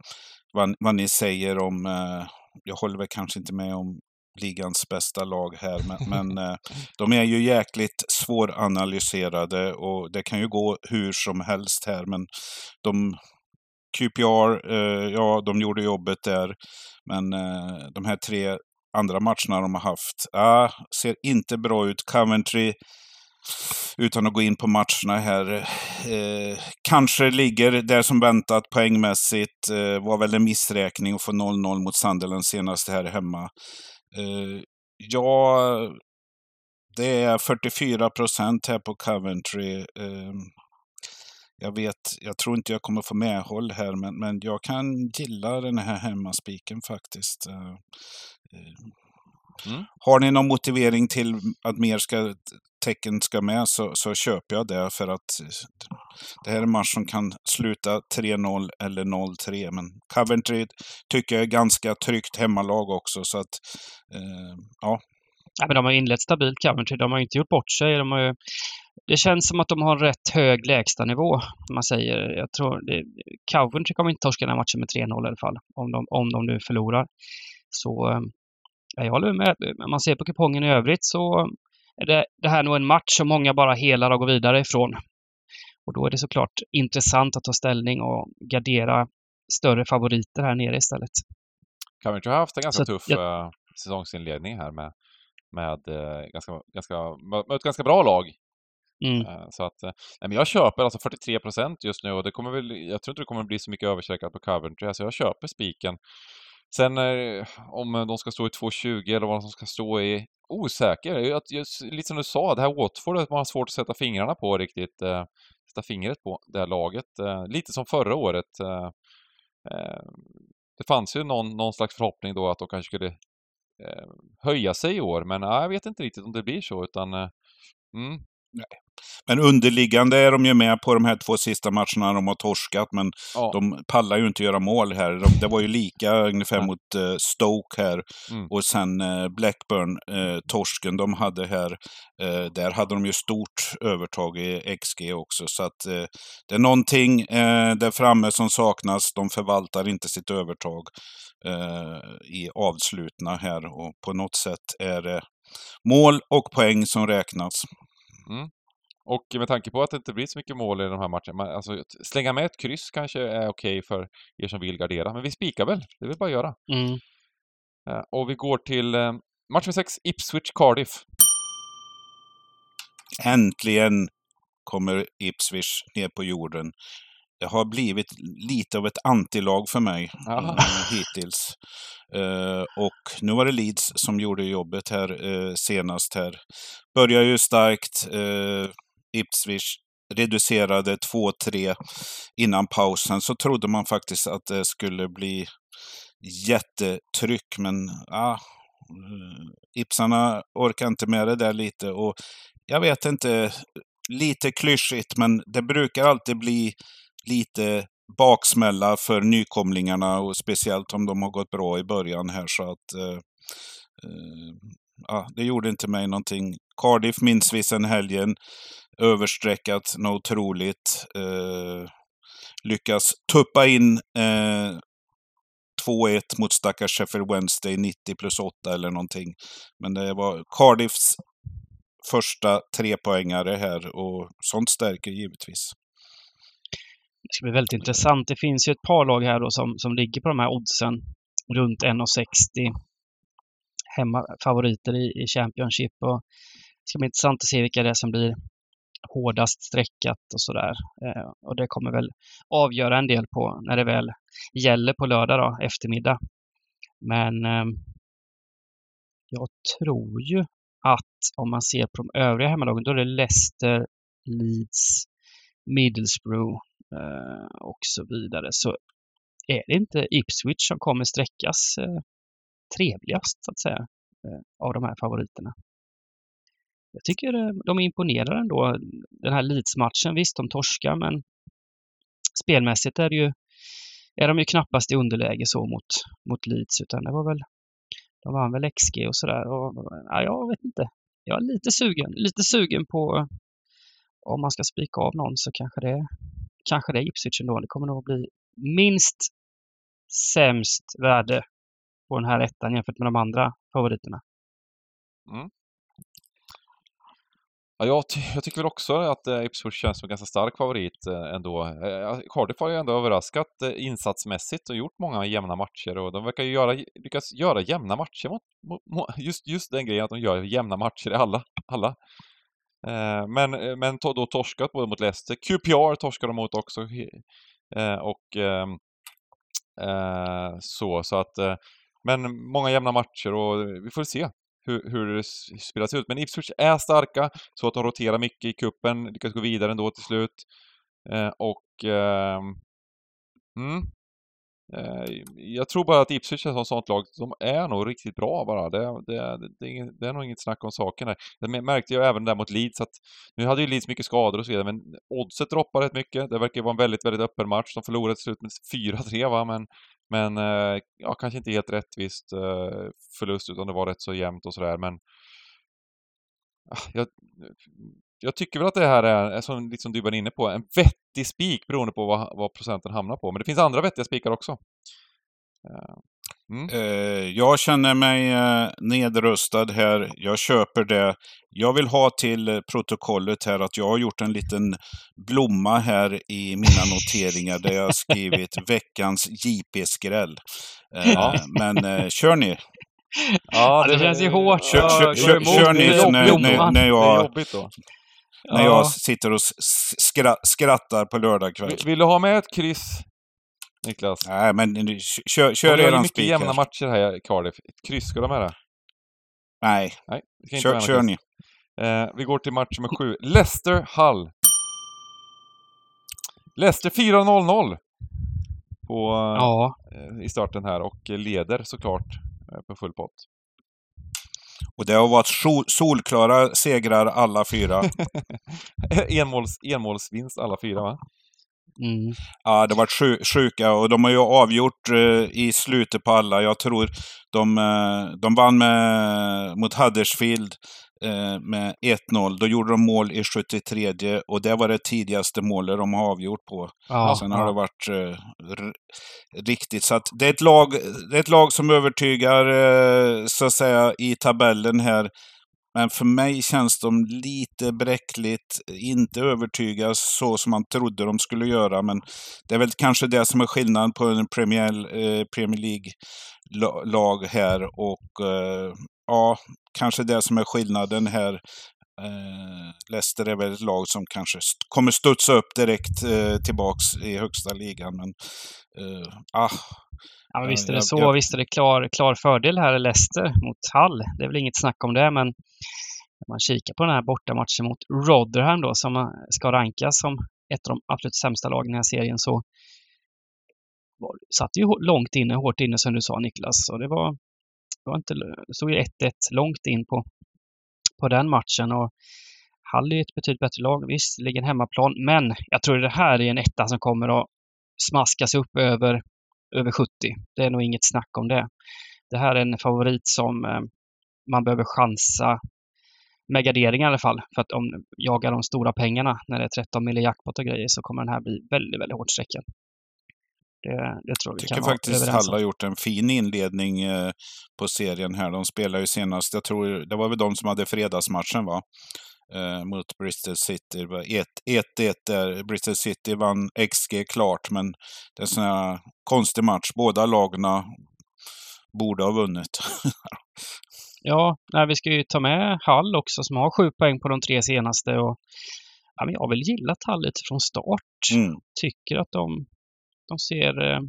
vad, vad ni säger om, eh, jag håller väl kanske inte med om ligans bästa lag här, men, men eh, de är ju jäkligt svåranalyserade och det kan ju gå hur som helst här, men de QPR, eh, ja, de gjorde jobbet där, men eh, de här tre andra matcherna de har haft, ah, ser inte bra ut. Coventry, utan att gå in på matcherna här, eh, kanske ligger där som väntat poängmässigt. Eh, var väl en missräkning att få 0-0 mot Sunderland senast här hemma. Eh, ja, det är 44 procent här på Coventry. Eh, jag vet, jag tror inte jag kommer få medhåll här, men, men jag kan gilla den här hemmaspiken faktiskt. Eh, eh, Mm. Har ni någon motivering till att mer ska, tecken ska med så, så köper jag det för att eh, det här är en match som kan sluta 3-0 eller 0-3. Men Coventry tycker jag är ganska tryggt hemmalag också så att eh, ja, Ja, men de har inlett stabilt Coventry. De har inte gjort bort sig. De har ju, det känns som att de har en rätt hög lägstanivå. Man säger. Jag tror det, Coventry kommer inte torska den här matchen med 3-0 i alla fall. Om de, om de nu förlorar. Så eh, ja, jag håller med. Om man ser på kupongen i övrigt så är det, det här nog en match som många bara helar och går vidare ifrån. Och då är det såklart intressant att ta ställning och gardera större favoriter här nere istället. Coventry har haft en ganska Så tuff jag- eh, säsongsinledning här med, med, eh, ganska, ganska, med ett ganska bra lag. Mm. Eh, Så att, eh, nej, men jag köper alltså 43 procent just nu och det kommer väl, jag tror inte det kommer bli så mycket överstreckat på Coventry, så jag köper spiken. Sen eh, om de ska stå i 2,20 eller vad de ska stå i, osäker. Jag, jag, lite som du sa, det här Watford, att man har svårt att sätta fingrarna på riktigt, eh, sätta fingret på det här laget. Eh, lite som förra året. Eh, det fanns ju någon, någon slags förhoppning då att de kanske skulle höja sig i år, men ja, jag vet inte riktigt om det blir så, utan mm, Men underliggande är de ju med på de här två sista matcherna de har torskat, men ja. de pallar ju inte göra mål här. De, det var ju lika ungefär mot eh, Stoke här Mm. och sen eh, Blackburn, eh, de hade här. Där hade de ju stort övertag i XG också, så att det är någonting där framme som saknas. De förvaltar inte sitt övertag i avslutna här och på något sätt är det mål och poäng som räknas. Och med tanke på att det inte blir så mycket mål i de här matcherna, man- alltså slänga med ett kryss kanske är okej för er som vill gardera, men vi spikar väl, det är väl bara att göra. Mm. Och vi går till eh, match med sex, Ipswich-Cardiff. Äntligen kommer Ipswich ner på jorden. Det har blivit lite av ett antilag för mig Jaha. eh, hittills. Eh, och nu var det Leeds som gjorde jobbet här senast här. Börjar ju starkt. Ipswich reducerade 2-3 innan pausen. Så trodde man faktiskt att det skulle bli jättetryck, men ah, Ipsarna orkar inte med det där lite. Och jag vet inte, lite klyschigt, men det brukar alltid bli lite baksmälla för nykomlingarna och speciellt om de har gått bra i början här så att eh, eh, ja, det gjorde inte mig någonting. Cardiff minns vi sen helgen. Överstreckat, något otroligt. Eh, lyckas tuppa in eh, 2-1 mot stackars Sheffield Wednesday 90 plus 8 eller någonting. Men det var Cardiffs första trepoängare här och sånt stärker givetvis. Det ska bli väldigt intressant. Det finns ju ett par lag här då som, som ligger på de här oddsen runt 1,60. Hemmafavoriter i, i Championship. Och det ska bli intressant att se vilka det är som blir hårdast streckat och sådär. Eh, och det kommer väl avgöra en del på när det väl gäller på lördag då, eftermiddag. Men eh, jag tror ju att om man ser på de övriga hemmalagen, då är det Leicester, Leeds, Middlesbrough eh, och så vidare. Så är det inte Ipswich som kommer sträckas eh, trevligast, så att säga, eh, av de här favoriterna. Jag tycker eh, de imponerar ändå. Den här Leeds-matchen, visst, de torskar, men spelmässigt är det ju är de ju knappast i underläge så mot, mot Leeds, utan det var väl de vann väl XG och sådär. Ja, jag vet inte. Jag är lite sugen, lite sugen på om man ska spika av någon så kanske det, kanske det är Ipswich ändå. Det kommer nog bli minst sämst värde på den här ettan jämfört med de andra favoriterna. Mm. Ja, jag, ty jag, tycker väl också att eh, Ipswich känns som en ganska stark favorit eh, ändå. Eh, eh, Cardiff har ju ändå överraskat eh, insatsmässigt och gjort många jämna matcher och de verkar ju göra, lyckas göra jämna matcher mot, mot, just, just den grejen att de gör jämna matcher i alla. alla. Eh, men eh, men to, då torskat både mot Leicester. QPR torskar de mot också. Eh, och ehm, så, så att men många jämna matcher och vi får se hur, hur det spelas ut. Men Ipswich är starka, så att de roterar mycket i kuppen, lyckas gå vidare ändå till slut. Eh, och... Eh, mm, eh, jag tror bara att Ipswich är ett sånt lag, de är nog riktigt bra bara. Det, det, det, det, är, det är nog inget snack om saken där. Det märkte jag även där mot Leeds att, nu hade ju Leeds mycket skador och så vidare, men oddset droppar rätt mycket. Det verkar vara en väldigt, väldigt öppen match. De förlorade till slut med 4-3 va, men men eh, ja, kanske inte helt rättvist eh, förlust utan det var rätt så jämnt och sådär men ah, jag, jag tycker väl att det här är, som liksom du var inne på, en vettig spik beroende på vad, vad procenten hamnar på. Men det finns andra vettiga spikar också. Eh, Mm. Eh, jag känner mig eh, nedröstad här. Jag köper det. Jag vill ha till eh, protokollet här att jag har gjort en liten blomma här i mina noteringar där jag har skrivit veckans JP-skräll. Ja. Men kör ni! Ja, det, det känns ju hårt. Kör, kör, kör, kör ni när, när, när jag, när jag sitter och skrattar på lördag kväll. Vill, vill du ha med ett kryss Niklas? Nej, men kör, kör eran spik. Det är jämna matcher här i Cardiff. Kryss, ska du med det? Nej. Nej kör, kör ni. Eh, vi går till match nummer sju. Leicester-Hull. Leicester 4-0-0 på, ja. eh, i starten här och leder såklart eh, på full pott. Och det har varit sol solklara segrar alla fyra. Enmåls, enmålsvinst alla fyra va? Mm. Ja, det har varit sjuka och de har ju avgjort eh, i slutet på alla. Jag tror de, eh, de vann med, mot Huddersfield eh, med 1-0. Då gjorde de mål i 73 och det var det tidigaste målet de har avgjort på. Ja, Sen har ja. det varit eh, riktigt. Så det, är ett lag, det är ett lag som övertygar, eh, så att säga, i tabellen här. Men för mig känns de lite bräckligt, inte övertygas så som man trodde de skulle göra. Men det är väl kanske det som är skillnaden på en Premier, eh, Premier League-lag här. Och eh, ja, kanske det som är skillnaden här. Eh, Leicester är väl ett lag som kanske st kommer studsa upp direkt eh, tillbaks i högsta ligan. Men eh, ah, Ja, men visst är det så. Jag... Visst är det klar, klar fördel här i Leicester mot Hall. Det är väl inget snack om det, men när man kikar på den här bortamatchen mot Rotherham då, som ska rankas som ett av de absolut sämsta lagen i den här serien, så satt ju långt inne, hårt inne som du sa Niklas. Och det var, det var inte, det stod ju 1-1 långt in på, på den matchen. Och Hall är ett betydligt bättre lag. Visst, ligger en hemmaplan, men jag tror det här är en etta som kommer att smaskas upp över över 70. Det är nog inget snack om det. Det här är en favorit som eh, man behöver chansa med gardering i alla fall. För att om jagar de stora pengarna när det är 13 miljoner jackpot och grejer så kommer den här bli väldigt, väldigt hårt strecken. Det, det tror vi jag tycker faktiskt Hall har gjort en fin inledning eh, på serien här. De spelar ju senast, jag tror det var väl de som hade fredagsmatchen va? Eh, mot Bristol City. 1-1 där. Bristol City vann XG klart, men det är en sån här konstig match. Båda lagna borde ha vunnit. ja, nej, vi ska ju ta med Hall också som har sju poäng på de tre senaste. Och, ja, men jag har väl gillat Hall lite från start. Mm. Tycker att de, de ser eh,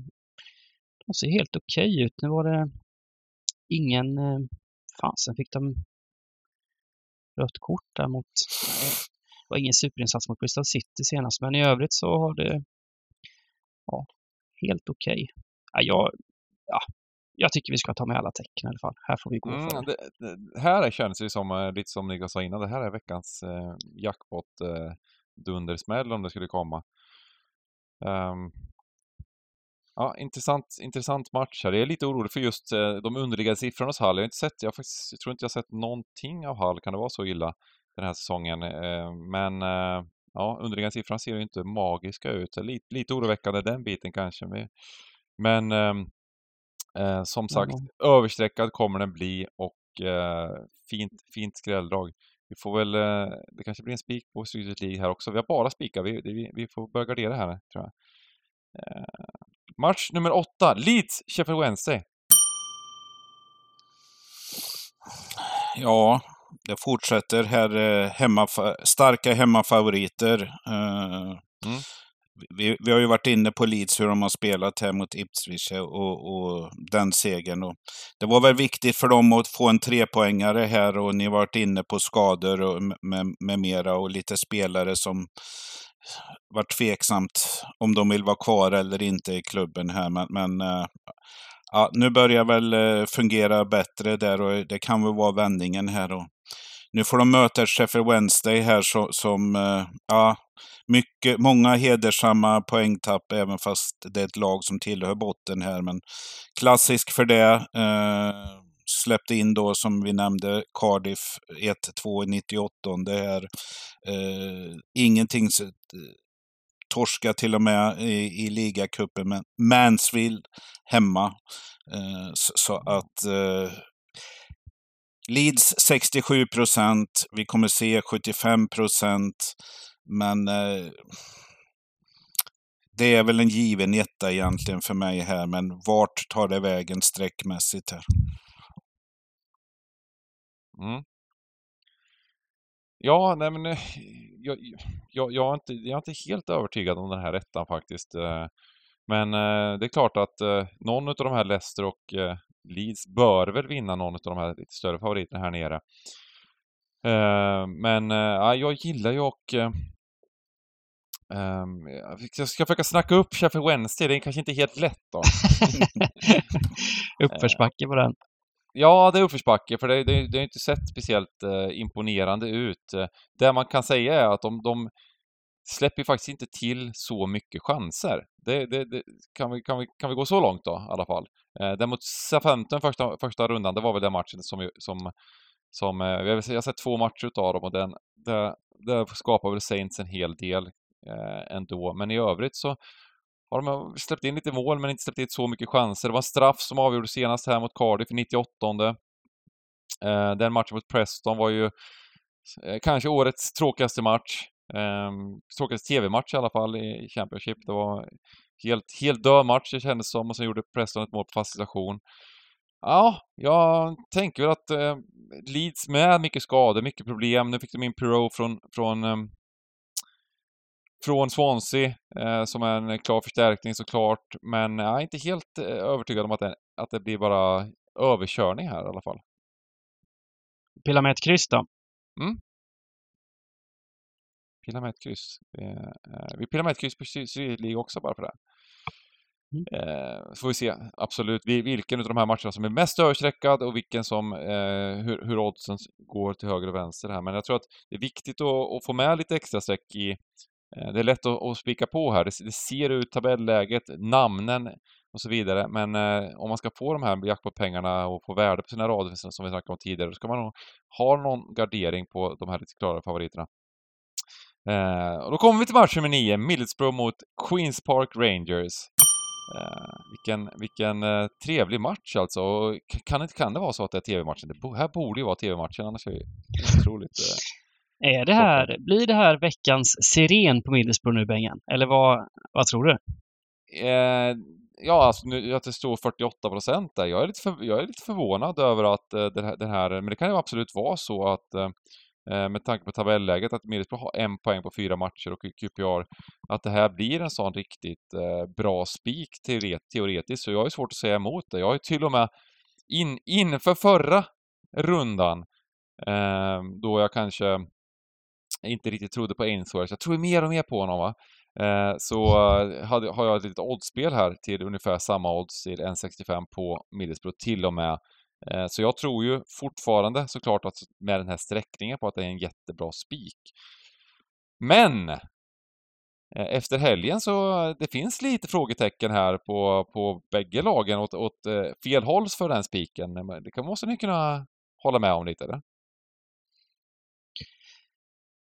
de ser helt okej okay ut. Nu var det ingen... Eh, fasen fick de rött kort där mot... Det var ingen superinsats mot Bristol City senast, men i övrigt så har det... Ja, helt okej. Okay. Ja, jag, ja, jag tycker vi ska ta med alla tecken i alla fall. Här får vi gå Mm, för det, det, här känns det som, eh, lite som Niklas sa innan, det här är veckans eh, jackpot eh, dundersmäll om det skulle komma. Ehm, ja, intressant, intressant match här. Jag är lite orolig för just eh, de underliggande siffrorna hos Hall. Jag har inte sett, jag, faktiskt, jag tror inte jag har sett någonting av Hall. Kan det vara så illa den här säsongen? Eh, men eh, ja, underliggande siffrorna ser ju inte magiska ut. Lite, lite oroväckande den biten kanske. Men, ehm, eh, som sagt, överstreckad kommer den bli och eh, fint, fint skrälldrag. Vi får väl, eh, det kanske blir en spik på Street League här också. Vi har bara spikar, vi, vi, vi får börja gardera här tror jag. Match nummer åtta, Leeds, Sheffield Wednesday. Ja, det fortsätter här. Eh, hemmafa starka hemmafavoriter. Eh, Mm. vi, vi har ju varit inne på Leeds, hur de har spelat här mot Ipswich och, och den segern. Och det var väl viktigt för dem att få en trepoängare här och ni har varit inne på skador och med, med mera och lite spelare som varit tveksamt om de vill vara kvar eller inte i klubben här. Men, men eh, ja, nu börjar väl eh, fungera bättre där och det kan väl vara vändningen här. Och nu får de möta Sheffield Wednesday här så, som, eh, ja, mycket, många hedersamma poängtapp även fast det är ett lag som tillhör botten här. Men klassisk för det. Eh, släppte in då som vi nämnde Cardiff 1-2 i 98. Det är eh, ingenting torska till och med i, i ligacupen, men Mansfield hemma. Eh, så, så att eh, Leeds 67 procent, vi kommer se 75 procent, men eh, det är väl en given etta egentligen för mig här, men vart tar det vägen sträckmässigt här? Mm. Ja, nej men eh, jag, jag, jag, är inte, jag är inte helt övertygad om den här ettan faktiskt. eh. Men eh, det är klart att eh, någon av de här Leicester och Leeds bör väl vinna någon av de här lite större favoriterna här nere. Men ja, jag gillar ju och ehm, jag ska försöka snacka upp Sheffield Wednesday, det är kanske inte helt lätt då. uppförsbacke på den. Ja, det är uppförsbacke, för det, det, det har inte sett speciellt eh, imponerande ut. Det man kan säga är att de, de släpper faktiskt inte till så mycket chanser. Det, det, det, kan, vi, kan, vi, kan vi gå så långt då, i alla fall? Eh, Däremot Southampton första, första rundan, det var väl den matchen som, som, som eh, jag har sett två matcher utav dem och den, det, det skapar väl Saints en hel del eh, ändå. Men i övrigt så har de släppt in lite mål men inte släppt in så mycket chanser. Det var en straff som avgjorde senast här mot Cardiff i 98. Eh, den matchen mot Preston var ju eh, kanske årets tråkigaste match. Eh, tråkigaste TV-match i alla fall i Championship. Det var helt, helt död match det kändes som och sen gjorde Preston ett mål på fast situation. Ja, jag tänker väl att eh, Leeds med mycket skador, mycket problem. Nu fick de in Pirou från, från eh, från Swansea eh, som är en klar förstärkning såklart. Men jag är inte helt eh, övertygad om att det, att det blir bara överkörning här i alla fall. Pilla med ett kryss då. Pilla med ett kryss. Eh, eh, vi pillar med ett kryss på Syd League också bara för det. Mm. Eh, får vi se absolut vi- vilken av de här matcherna som är mest överstreckad och vilken som, eh, hur, hur oddsen går till höger och vänster här. Men jag tror att det är viktigt att, att få med lite extra streck i Eh, det är lätt att, att spika på här. Det, det ser ut tabelläget, namnen och så vidare. Men eh, om man ska få de här jackpot-pengarna och få värde på sina rader som vi snackade om tidigare, då ska man nog ha någon gardering på de här lite klara favoriterna. Eh, och då kommer vi till match nummer 9, Middlesbrough mot Queens Park Rangers. Eh, vilken vilken eh, trevlig match alltså. Och kan, det- kan det vara så att det är TV-matchen? Det bo, här borde ju vara TV-matchen, annars är det ju otroligt... Eh, är det här, blir det här veckans siren på Middlesbrough nu, Bengan? Eller vad, vad tror du? Eh, ja, alltså nu, att det står 48 procent där. Jag är, lite för, jag är lite förvånad över att eh, den, här, den här, men det kan ju absolut vara så att eh, eh, med tanke på tabelläget att Middlesbrough har en poäng på fyra matcher och QPR att det här blir en sån riktigt eh, bra spik teoret, teoretiskt. Så jag ju svårt att säga emot det. Jag har ju till och med in, inför förra rundan eh, då jag kanske inte riktigt trodde på Ainsworth. Jag tror mer och mer på honom va. Eh, så hade, har jag ett litet oddsspel här till ungefär samma odds till 1,65 på Middlesbrough till och med. Eh, så jag tror ju fortfarande såklart att med den här sträckningen på att det är en jättebra spik. Men! Eh, efter helgen så det finns lite frågetecken här på, på bägge lagen åt, åt eh, fel håll för den spiken. Det måste ni kunna hålla med om lite, eller?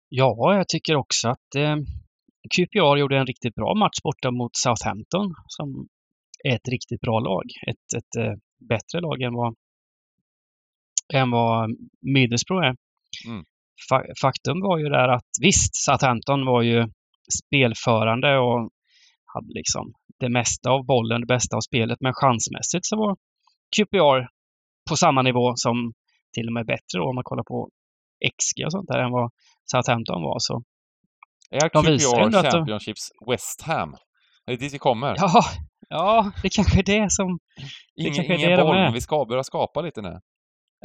Ja, jag tycker också att eh, QPR gjorde en riktigt bra match borta mot Southampton som är ett riktigt bra lag. Ett, ett eh, bättre lag än vad, än vad Middlesbrough är. Mm. Fa faktum var ju där att visst, Southampton var ju spelförande och hade liksom det mesta av bollen, det bästa av spelet, men chansmässigt så var QPR på samma nivå som till och med bättre då, om man kollar på XG och sånt där än vad Southampton var. Så är De visar ändå QPR att de- Championships West Ham? Är det dit vi kommer? ja, ja, det kanske är det som... ingen kanske är ingen det de boll, är. men vi ska börja skapa lite nu.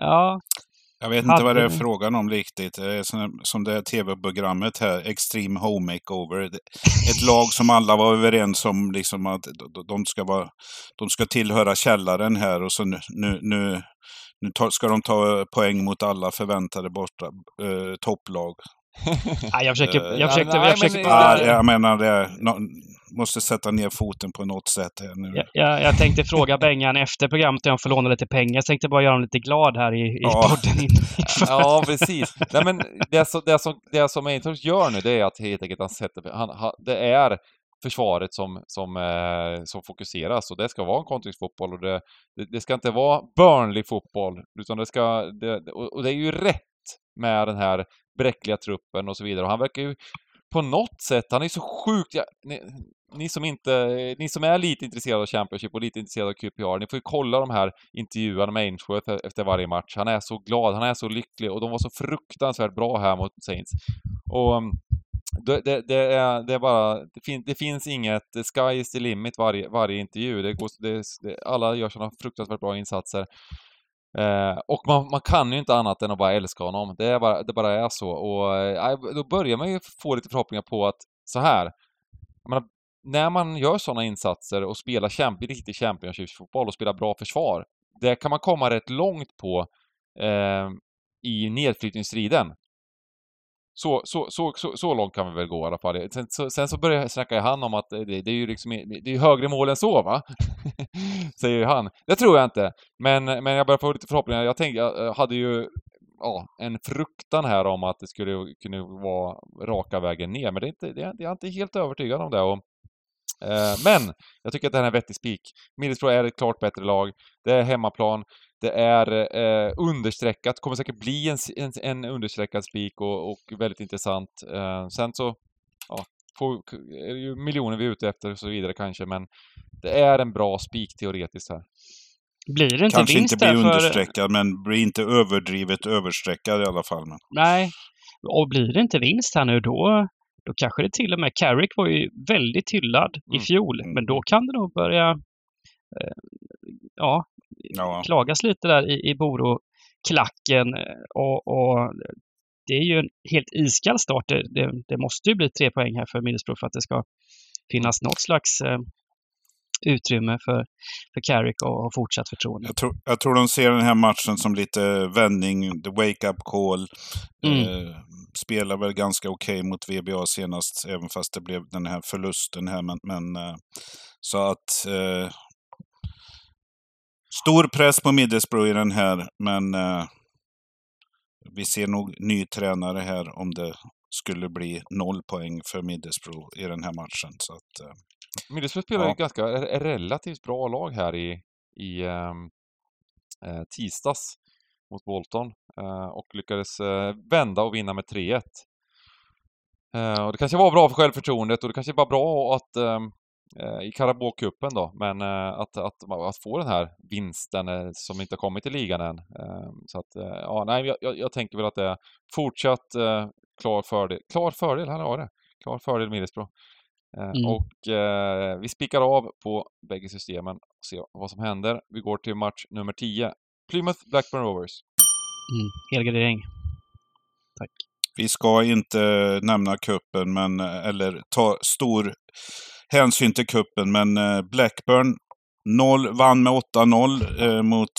Ja, Jag vet inte vad det är Hade- frågan om riktigt. Det är som, det här tv-programmet här, Extreme Home Makeover. Det- Ett lag som alla var överens om liksom att de- de ska, vara, de ska tillhöra källaren här och så nu, nu, nu, nu ska de ta poäng mot alla förväntade borta, eh, topplag. nej, jag försöker... Eh, Jag försökte, nej, jag försökte bara, jag menar, det, nå- måste sätta ner foten på något sätt här nu. jag, jag, jag tänkte fråga Bengan efter programmet om jag får låna lite pengar. Jag tänkte bara göra honom lite glad här i, i Ja. podden. Ja, precis. Nej, men det, som, det, som, det som Eintracht gör nu, det är att helt enkelt han sätter... Han, han, det är försvaret som, som, eh, som fokuseras och det ska vara en kontringsfotboll och det, det, det ska inte vara Burnley-fotboll, utan det ska... Det, och, och det är ju rätt med den här bräckliga truppen och så vidare. Och han verkar ju på något sätt, han är så sjukt... Ja, ni, ni som inte, ni som är lite intresserade av Championship och lite intresserade av QPR, ni får ju kolla de här intervjuerna med Ainsworth e-, efter varje match. Han är så glad, han är så lycklig och de var så fruktansvärt bra här mot Saints. Och det, det, det, är, det är bara, det, fin, det finns inget, sky is the limit varje, varje intervju. Det går, det, det, alla gör sådana fruktansvärt bra insatser. Eh, och man, man kan ju inte annat än att bara älska honom. Det, är bara, det bara är så. Och eh, då börjar man ju få lite förhoppningar på att så här, jag menar, när man gör sådana insatser och spelar champ, riktig Championship-fotboll och spelar bra försvar, det kan man komma rätt långt på eh, i nedflyttningsstriden. Så, så, så, så, så långt kan vi väl gå i alla fall. Sen så, sen så börjar snacka han om att det, det är ju liksom, det är högre mål än så va? Säger ju han. Det tror jag inte. Men, men jag börjar få lite förhoppningar. Jag tänkte, jag hade ju ja, en fruktan här om att det skulle kunna vara raka vägen ner. Men det är inte, det är, jag är inte helt övertygad om det. Och, eh, men jag tycker att det här är en vettig spik. Middlesbrough är ett klart bättre lag. Det är hemmaplan. Det är eh, understreckat, kommer säkert bli en, en, en understreckad spik och, och väldigt intressant. Eh, sen så ja, får, är det ju miljoner vi är ute efter och så vidare kanske, men det är en bra spik teoretiskt här. blir det inte Kanske vinst inte blir för... understreckad, men blir inte överdrivet överstreckad i alla fall. Men. Nej. Och blir det inte vinst här nu då, då kanske det till och med... Carrick var ju väldigt hyllad i Mm. fjol, men då kan det nog börja eh, ja, Ja. klagas lite där i, i Boro-klacken. eh, Och, och det är ju en helt iskall start. Det, det, det måste ju bli tre poäng här för Middlesbrough för att det ska finnas något slags eh, utrymme för, för Carrick och, och fortsatt förtroende. Jag, tror, jag tror de ser den här matchen som lite vändning, the wake-up call. Mm. Eh, spelar väl ganska okej mot VBA senast, även fast det blev den här förlusten här. Men, men eh, så att... Eh, stor press på Middlesbrough i den här, men eh, vi ser nog ny tränare här om det skulle bli noll poäng för Middlesbrough i den här matchen. Så att, eh, Middlesbrough spelar ju Ja. ett ganska relativt bra lag här i, i ehm, eh, tisdags mot Bolton eh, och lyckades eh, vända och vinna med 3-1. Eh, och det kanske var bra för självförtroendet och det kanske var bra att ehm, eh, i Carabao-cupen då, men eh, att, att, att få den här vinsten eh, som inte har kommit i ligan än. Eh, så att, eh, ja, nej, jag, jag, tänker väl att det är fortsatt eh, klar fördel. Klar fördel, här har det. Klar fördel Middlesbrough. Eh, Mm. Och eh, vi spikar av på bägge systemen och ser vad som händer. Vi går till match nummer 10. Plymouth Blackburn Rovers. Mm, helgardering. Tack. vi ska inte nämna kuppen men, eller ta stor hänsyn till kuppen men eh, Blackburn 0, vann med 8-0 eh, mot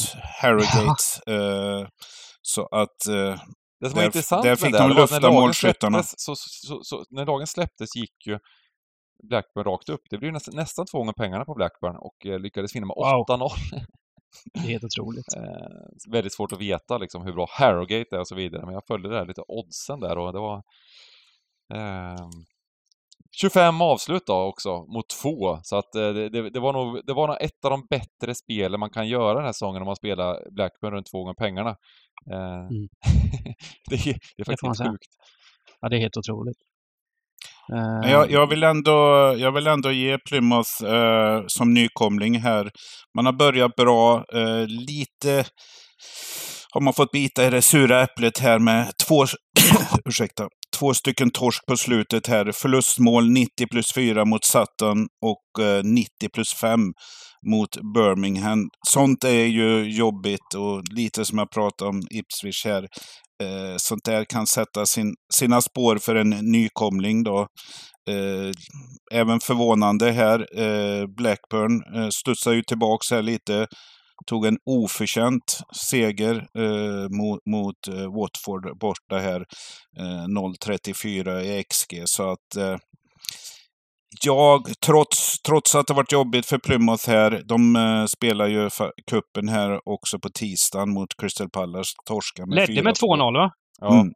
Harrogate. Eh, så att Det som var Där- intressant där med fick det de här var att lufta när målskyttarna. släpptes, så, så, så, när lagen släpptes gick ju Blackburn rakt upp. Det blev nästan, nästan två gånger pengarna på Blackburn och eh, lyckades vinna med Wow. 8-0. Det är helt otroligt. Eh, väldigt svårt att veta liksom, hur bra Harrogate är och så vidare, men jag följde det här lite oddsen där och det var ehm, 25 avslut då också mot två, så att eh, det, det, det, var nog, det var nog ett av de bättre spelen man kan göra den här säsongen om man spelar Blackburn runt två gånger pengarna. Eh, Mm. det, är, det är faktiskt helt sjukt. Ja, det är helt otroligt. Men Eh, Jag, jag, vill ändå, jag vill ändå ge Plymouth eh, som nykomling här. Man har börjat bra. Eh, lite har man fått bita i det sura äpplet här med två, ursäkta, två stycken torsk på slutet här. Förlustmål 90 plus 4 mot Sutton och eh, 90 plus 5 mot Birmingham. Sånt är ju jobbigt och lite som jag pratade om Ipswich här. Eh, sånt där kan sätta sin, sina spår för en nykomling då. Eh, även förvånande här. Eh, Blackburn eh, studsar ju tillbaks här lite. Tog en oförtjänt seger eh, mot, mot eh, Watford borta här. Eh, 0,34 i XG. Så att eh, jag, trots, trots att det varit jobbigt för Plymouth här, de eh, spelar ju kuppen här också på tisdagen mot Crystal Palace. Torskar med ledde med 4-2. 2-0 va? Ja. Mm.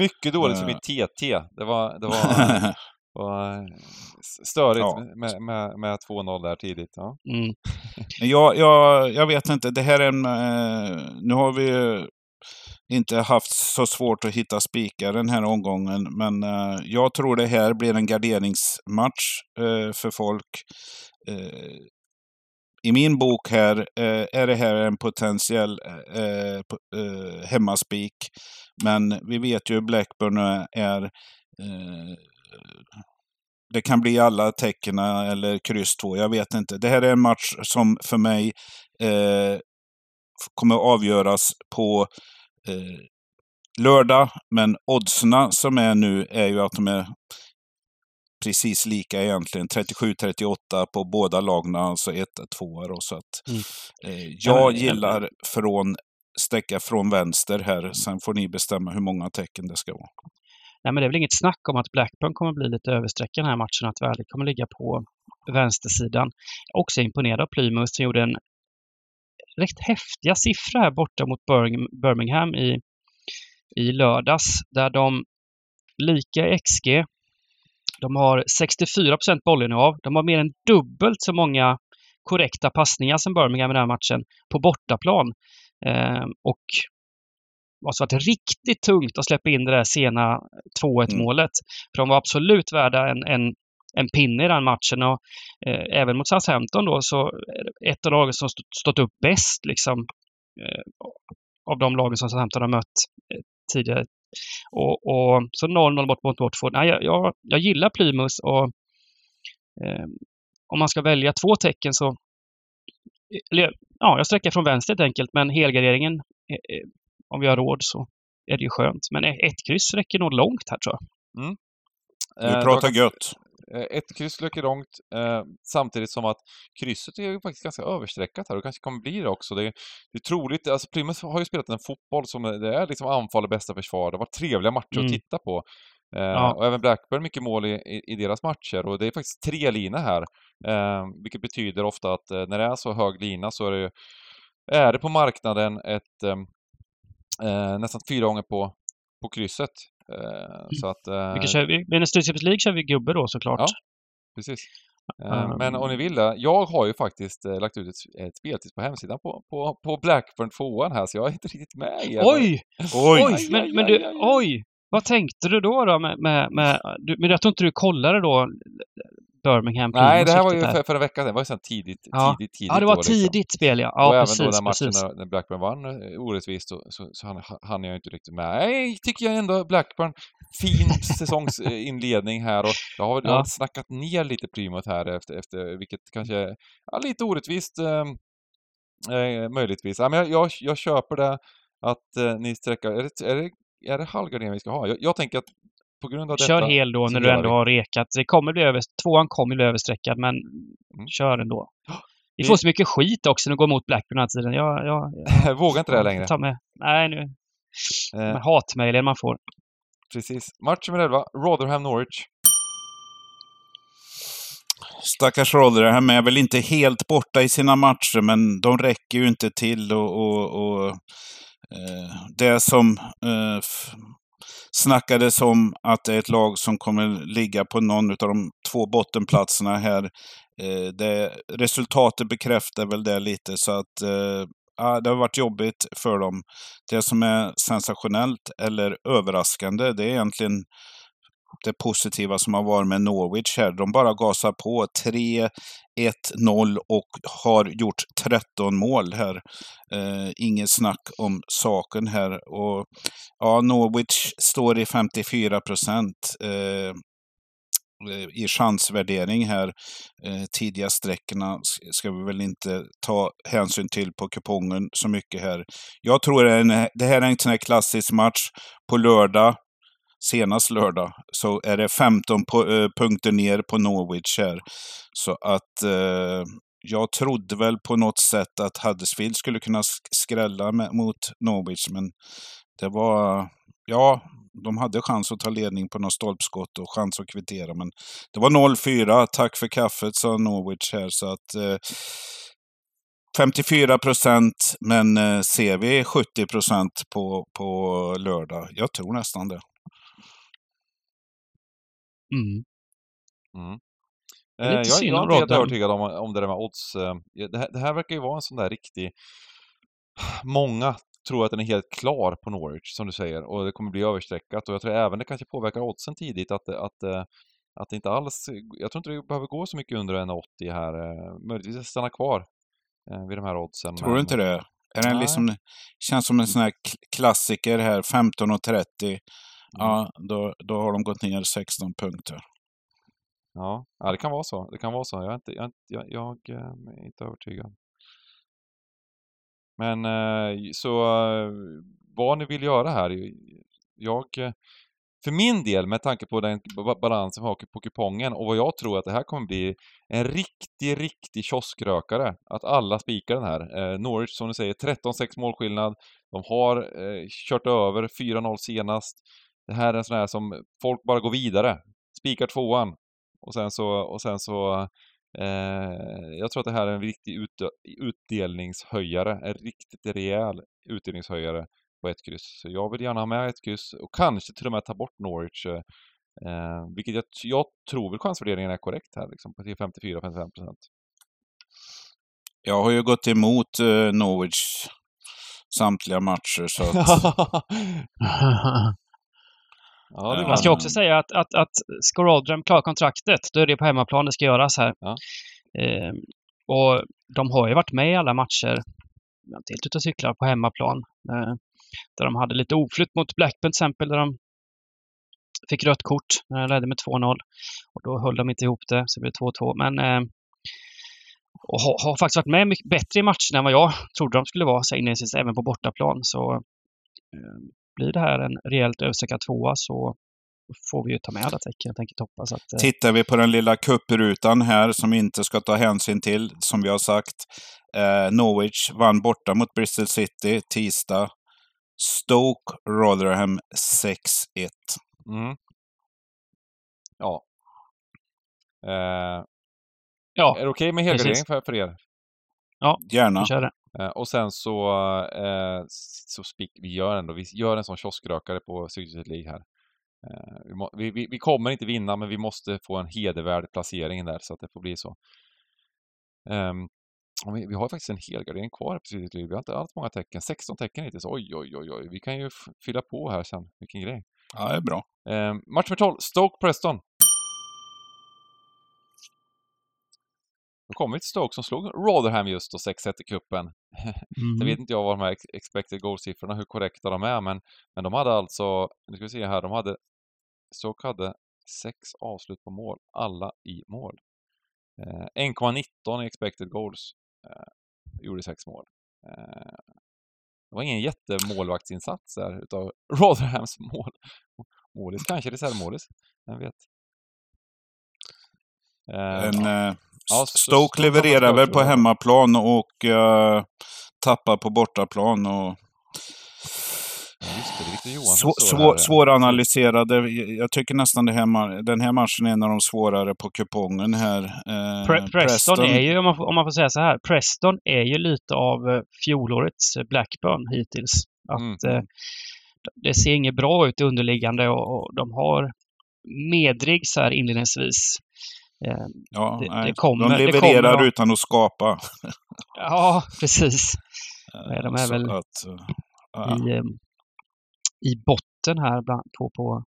Mycket dåligt för Eh. mitt TT. Det var, det var, eh, störigt Ja. med, med, med 2-0 där tidigt. Ja. Mm. Jag, jag, jag vet inte, det här är en... Eh, nu har vi ju inte haft så svårt att hitta spikar den här omgången, men eh, jag tror det här blir en garderingsmatch eh, för folk. Eh, I min bok här är det här en potentiell po- hemmaspik, men vi vet ju hur Blackburn är det kan bli alla tecken eller kryss två, jag vet inte. Det här är en match som för mig eh, kommer att avgöras på eh, lördag. Men oddserna som är nu är ju att de är precis lika egentligen. 37-38 på båda lagen, alltså 1 2 och så att Mm. eh, Ja, Jag gillar från sträcka från vänster här. Sen får ni bestämma hur många tecken det ska vara. Nej, men det är väl inget snack om att Blackburn kommer bli lite översträckad den här matchen, att värdet kommer ligga på vänstersidan. Jag är också imponerad av Plymouth som gjorde en rätt häftiga siffra här borta mot Birmingham i, i lördags, där de lika i XG, de har 64% bollinnehav, de har mer än dubbelt så många korrekta passningar som Birmingham i den här matchen på bortaplan. Eh, och måste varit riktigt tungt att släppa in det där sena 2-1 målet. För de var absolut värda en, en, en pinne i den matchen. Och, eh, även mot Southampton då så ett av lagen som stått, stått upp bäst liksom eh, av de lagen som Southampton har mött eh, tidigare. Och, och så 0-0 bort mot Watford. Nej, jag, jag, jag gillar Plymouth och eh, om man ska välja två tecken så eller, ja, jag sträcker från vänster helt enkelt, men helgarderingen eh, eh, om vi har råd så är det ju skönt. Men ett kryss räcker nog långt här tror jag. Eh, Du pratar gött. Eh, Ett kryss löker långt, eh, samtidigt som att krysset är ju faktiskt ganska överstreckat här och kanske kommer bli det också. Det är, det är troligt, alltså Plymouth har ju spelat en fotboll som är- det är liksom anfall och bästa försvar. Det varit trevliga matcher Mm. att titta på. Eh, Ja. Och även Blackburn mycket mål i, i, i deras matcher och det är faktiskt tre linor här. Eh, vilket betyder ofta att eh, när det är så hög lina så är det, ju- är det på marknaden ett ehm, eh, nästan fyra gånger på, på krysset. Eh, Så att... eh, Vilka kör vi? Men i Street League kör vi gubbe då såklart. Ja. Precis. Eh, Um, Men om ni vill det, jag har ju faktiskt eh, lagt ut ett, ett speltips på hemsidan på, på, på Blackburn 2 här, så jag är inte riktigt med i. Oj! Oj! Oj! Men, aj, men du, aj, aj. oj! Vad tänkte du då? då med, med, med, du, men jag tror inte du kollade då Birmingham Nej, det här var ju för, för en vecka sedan. Det var ju sånt tidigt, Ja. tidigt, tidigt Ja, det var år, liksom. tidigt spel ja. och Ja, även precis. då den matchen precis. när, Blackburn vann eh, orättvist så, så, så han, han jag inte riktigt med. Nej, tycker jag ändå Blackburn. Fin säsongsinledning här och jag har, jag har snackat ner lite Plymouth här efter, efter vilket kanske är ja, lite orättvist eh, eh, möjligtvis. Ja, men jag, jag, jag köper det att eh, ni sträcker, är det, är det är det halvgardering vi ska ha? Jag, jag tänker att på grund av detta... Kör hel då när du ändå vi. har rekat. Det kommer bli över, tvåan kommer bli överstreckad, men Mm. kör ändå. Vi Vi- får så mycket skit också när vi går mot Blackburn den här tiden. Jag, jag, Jag vågar inte det här längre. Ta med. Nej, nu. Eh, Med hatmejlen man får. precis. Match nummer 11, Rotherham-Norwich. Stackars Rotherham är väl inte helt borta i sina matcher, men de räcker ju inte till och, och, och eh, det som eh, snackades om att det är ett lag som kommer ligga på någon av de två bottenplatserna här. Eh, det, resultatet bekräftar väl det lite, så att eh, det har varit jobbigt för dem. Det som är sensationellt eller överraskande, det är egentligen det positiva som har varit med Norwich här. De bara gasar på 3-1-0 och har gjort 13 mål här. Eh, inget snack om saken här. Och, ja, Norwich står i 54 procent eh, i chansvärdering här. Eh, tidiga sträckorna ska vi väl inte ta hänsyn till på kupongen så mycket här. Jag tror det, det här är en sån här klassisk match på lördag senast lördag så är det 15 po- eh, punkter ner på Norwich här. Så att eh, jag trodde väl på något sätt att Huddersfield skulle kunna skrälla med, mot Norwich, men det var, ja, de hade chans att ta ledning på något stolpskott och chans att kvittera, men det var 0-4. Tack för kaffet, sa Norwich här, så att eh, 54 procent, men eh, ser vi 70 procent på, på lördag? Jag tror nästan det. Mm. Mm. Eh, jag, är om inte helt övertygad om, om det där med odds. eh, Det här, det här verkar ju vara en sån där riktig... Många tror att den är helt klar på Norwich, som du säger, och det kommer bli överstreckat. Och jag tror även det kanske påverkar oddsen tidigt, att, det- att, eh, att det inte alls... Jag tror inte det behöver gå så mycket under 1,80 här. eh, Möjligtvis stanna kvar eh, vid de här oddsen. Tror du men- inte det? Är den Nej. liksom, känns som en sån här klassiker här, 15.30. Mm. Ja, då, då har de gått ner 16 punkter. Ja, ja, det kan vara så. Det kan vara så. Jag är inte, jag, jag, jag eh, är inte övertygad. Men eh, så vad ni vill göra här. Jag, för min del, med tanke på den ba- balansen vi har på kupongen och vad jag tror att det här kommer bli en riktig, riktig kioskrökare. Att alla spikar den här. Eh, Norwich, som du säger, 13-6 målskillnad. De har eh, kört över 4-0 senast. Det här är en sån här som folk bara går vidare. Spikar tvåan. Och sen så, och sen så eh, jag tror att det här är en riktig ut, utdelningshöjare. En riktigt rejäl utdelningshöjare på ett kryss. Så jag vill gärna ha med ett kryss och kanske till och med ta bort Norwich. eh, vilket jag, jag tror väl chansvärderingen är korrekt här, liksom, på 54-55 procent. Jag har ju gått emot eh, Norwich samtliga matcher, så att, ja, det Man ska var- också säga att, att, att ska Rotherham klara kontraktet, då är det på hemmaplan det ska göras här. Ja. Eh, och de har ju varit med i alla matcher, jag är inte helt ute och cyklar, på hemmaplan. Eh, där de hade lite oflytt mot Blackburn till exempel, där de fick rött kort när de ledde med 2-0. Och då höll de inte ihop det, så det blev 2-2. Men eh, och har, har faktiskt varit med mycket bättre i matcherna än vad jag trodde de skulle vara, så inledningsvis även på bortaplan. Så eh, blir det här en rejält överstreckad tvåa så får vi ju ta med alla tecken helt enkelt hoppas att... Eh, Tittar vi på den lilla kupprutan här som vi inte ska ta hänsyn till, som vi har sagt. Eh, Norwich vann borta mot Bristol City tisdag. Stoke Rotherham 6-1. Mm. Ja. Eh, ja, är det okej med precis. helgardering för, för er? Gärna. vi kör det. Eh, och sen så, eh, så spik, vi gör ändå, vi gör en sån kioskrökare på Stryktipset League här. Eh, vi, må, vi, vi, vi kommer inte vinna, men vi måste få en hedervärd placering där, så att det får bli så. Och vi, vi har faktiskt en helgardering kvar på Stryktipset League. Vi har inte alls många tecken, 16 tecken hittills. Oj, oj, oj, oj. Vi kan ju fylla på här sen. Vilken grej. Ja, det är bra. Ehm, match nummer 12, Stoke Preston. Då kommer vi till Stoke som slog Rotherham just och 6-1 i cupen. Mm. Sen vet inte jag vad de här ex- expected goal-siffrorna, hur korrekta de är, men, men de hade alltså, nu ska vi se här, de hade, Stoke hade sex avslut på mål, alla i mål. Eh, 1,19 i expected goals, eh, gjorde sex mål. Eh, det var ingen jättemålvaktsinsats där utav Rotherhams mål. Målis, kanske reservmålis. Vem vet? Eh, En, eh, Ja, Stoke levererar väl på hemmaplan och eh, tappar på bortaplan. Och ja, svå, svår, svåranalyserade. Jag tycker nästan det här, den här matchen är en av de svårare på kupongen här. Eh, Pre- Preston är ju, om man, får- om man får säga så här, Preston är ju lite av eh, fjolårets Blackburn hittills. Att Mm. eh, det ser inget bra ut underliggande och, och de har medrig så här inledningsvis. Eh, Ja, det- nej, det kommer- de det levererar kommer- utan att skapa. ja, precis. De är väl att, eh, ja. i, eh, i botten här bland, på, på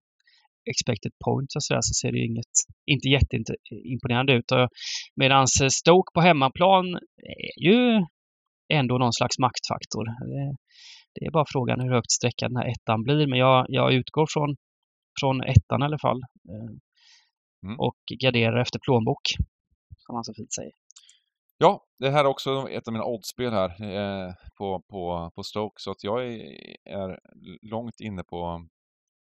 expected points och så, där, så ser det ju inget, inte jätteimponerande ut. Medan Stoke på hemmaplan är ju ändå någon slags maktfaktor. Det, det är bara frågan hur högt sträckad den här ettan blir, men jag, jag utgår från, från ettan i alla fall. Mm. Och garderar efter plånbok, som man så fint säger. Ja, det här är också ett av mina oddsspel här eh, på, på, på Stoke, så att jag är, är långt inne på,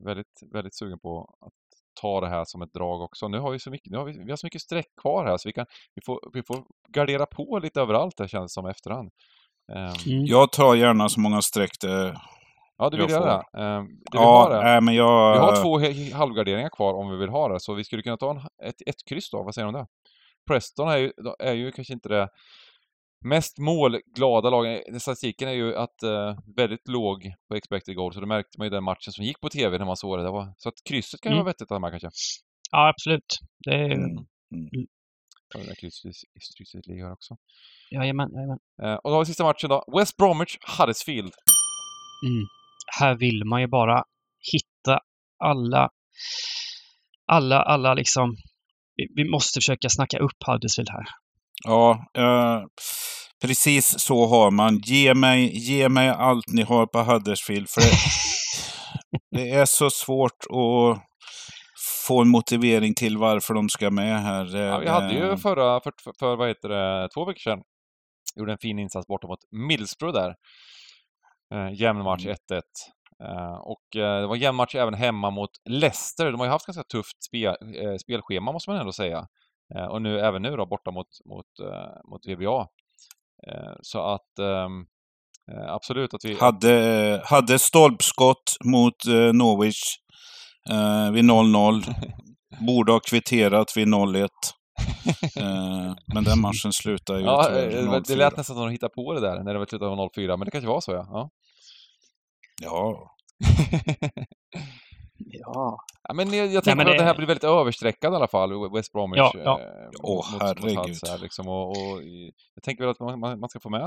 väldigt, väldigt sugen på att ta det här som ett drag också. Nu har vi så mycket, nu har vi, vi har så mycket streck kvar här så vi kan, vi får, vi får gardera på lite överallt det känns som efterhand. Eh, Mm. Jag tar gärna så många streck det... ja, du vill jag göra det? Eh, det vi Ja, det. nej, men jag... Vi har två halvgarderingar kvar om vi vill ha det, så vi skulle kunna ta en, ett, ett kryss då. Vad säger du om det? Preston är ju, är ju kanske inte det mest målglada laget. Statistiken är ju att eh, väldigt låg på expected goal, så det märkte man ju den matchen som gick på TV när man såg det. det var, så att krysset kan ju Mm. vara vettigt att ha kanske. Ja, absolut. Det är, Mm. Ja, det där krysset, ligger också. jajamän, jajamän. Eh, och då har vi sista matchen då. West Bromwich, Huddersfield. Mm. Här vill man ju bara hitta alla, alla, alla liksom. Vi, vi måste försöka snacka upp Huddersfield här. Ja, eh, precis så har man. Ge mig, ge mig allt ni har på Huddersfield. För det, det är så svårt att få en motivering till varför de ska med här. Ja, vi hade ju det- förra, för, för, för vad heter det, två veckor sedan, gjorde en fin insats borta mot Middlesbrough där. Eh, jämn match, Mm. 1-1. Eh, och eh, det var jämn match även hemma mot Leicester. De har ju haft ganska tufft spel, eh, spelschema måste man ändå säga. Eh, och nu, även nu då borta mot, mot, mot VBA. Så att ehm, eh, absolut att vi... Hade, hade stolpskott mot Norwich vid 0-0. Borde ha kvitterat vid 0-1. Eh, men den matchen slutar ju ja, det 0-4. lät nästan som att de hittade på det där när det var slutet av 0-4, men det kanske var så ja. ja. Ja, Ja, Ja, men jag, jag tänker men mig att det det- här blir väldigt överstreckad i alla fall, West Bromwich. Ja, ja. eh, Åh, mot, mot herregud. Huds här, liksom, och, och, jag tänker väl att man, man, man ska få med,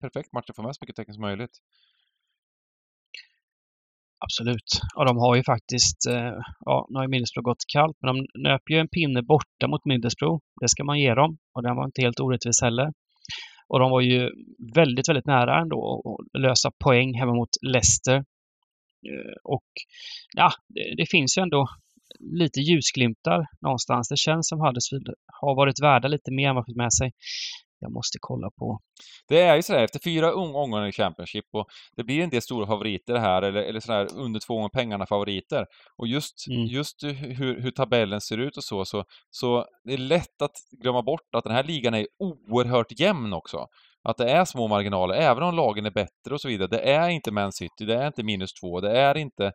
perfekt match, att få med så mycket tecken som möjligt. absolut. Och de har ju faktiskt, eh, ja, nu har ju Middlesbrough gått kallt, men de nöp ju en pinne borta mot Middlesbrough. Det ska man ge dem. Och den var inte helt orättvis heller. Och de var ju väldigt, väldigt nära ändå att lösa poäng hemma mot Leicester. Eh, och ja, det, det finns ju ändå lite ljusglimtar någonstans. Det känns som Huddersfield har varit värda lite mer än vad de fått med sig. Jag måste kolla på. Det är ju sådär, efter fyra omgångar i Championship och det blir en del stora favoriter här, eller, eller sådär under två gånger pengarna favoriter. Och just, Mm. just hur, hur tabellen ser ut och så, så, så det är lätt att glömma bort att den här ligan är oerhört jämn också. Att det är små marginaler, även om lagen är bättre och så vidare. Det är inte Man City, det är inte minus två, det är inte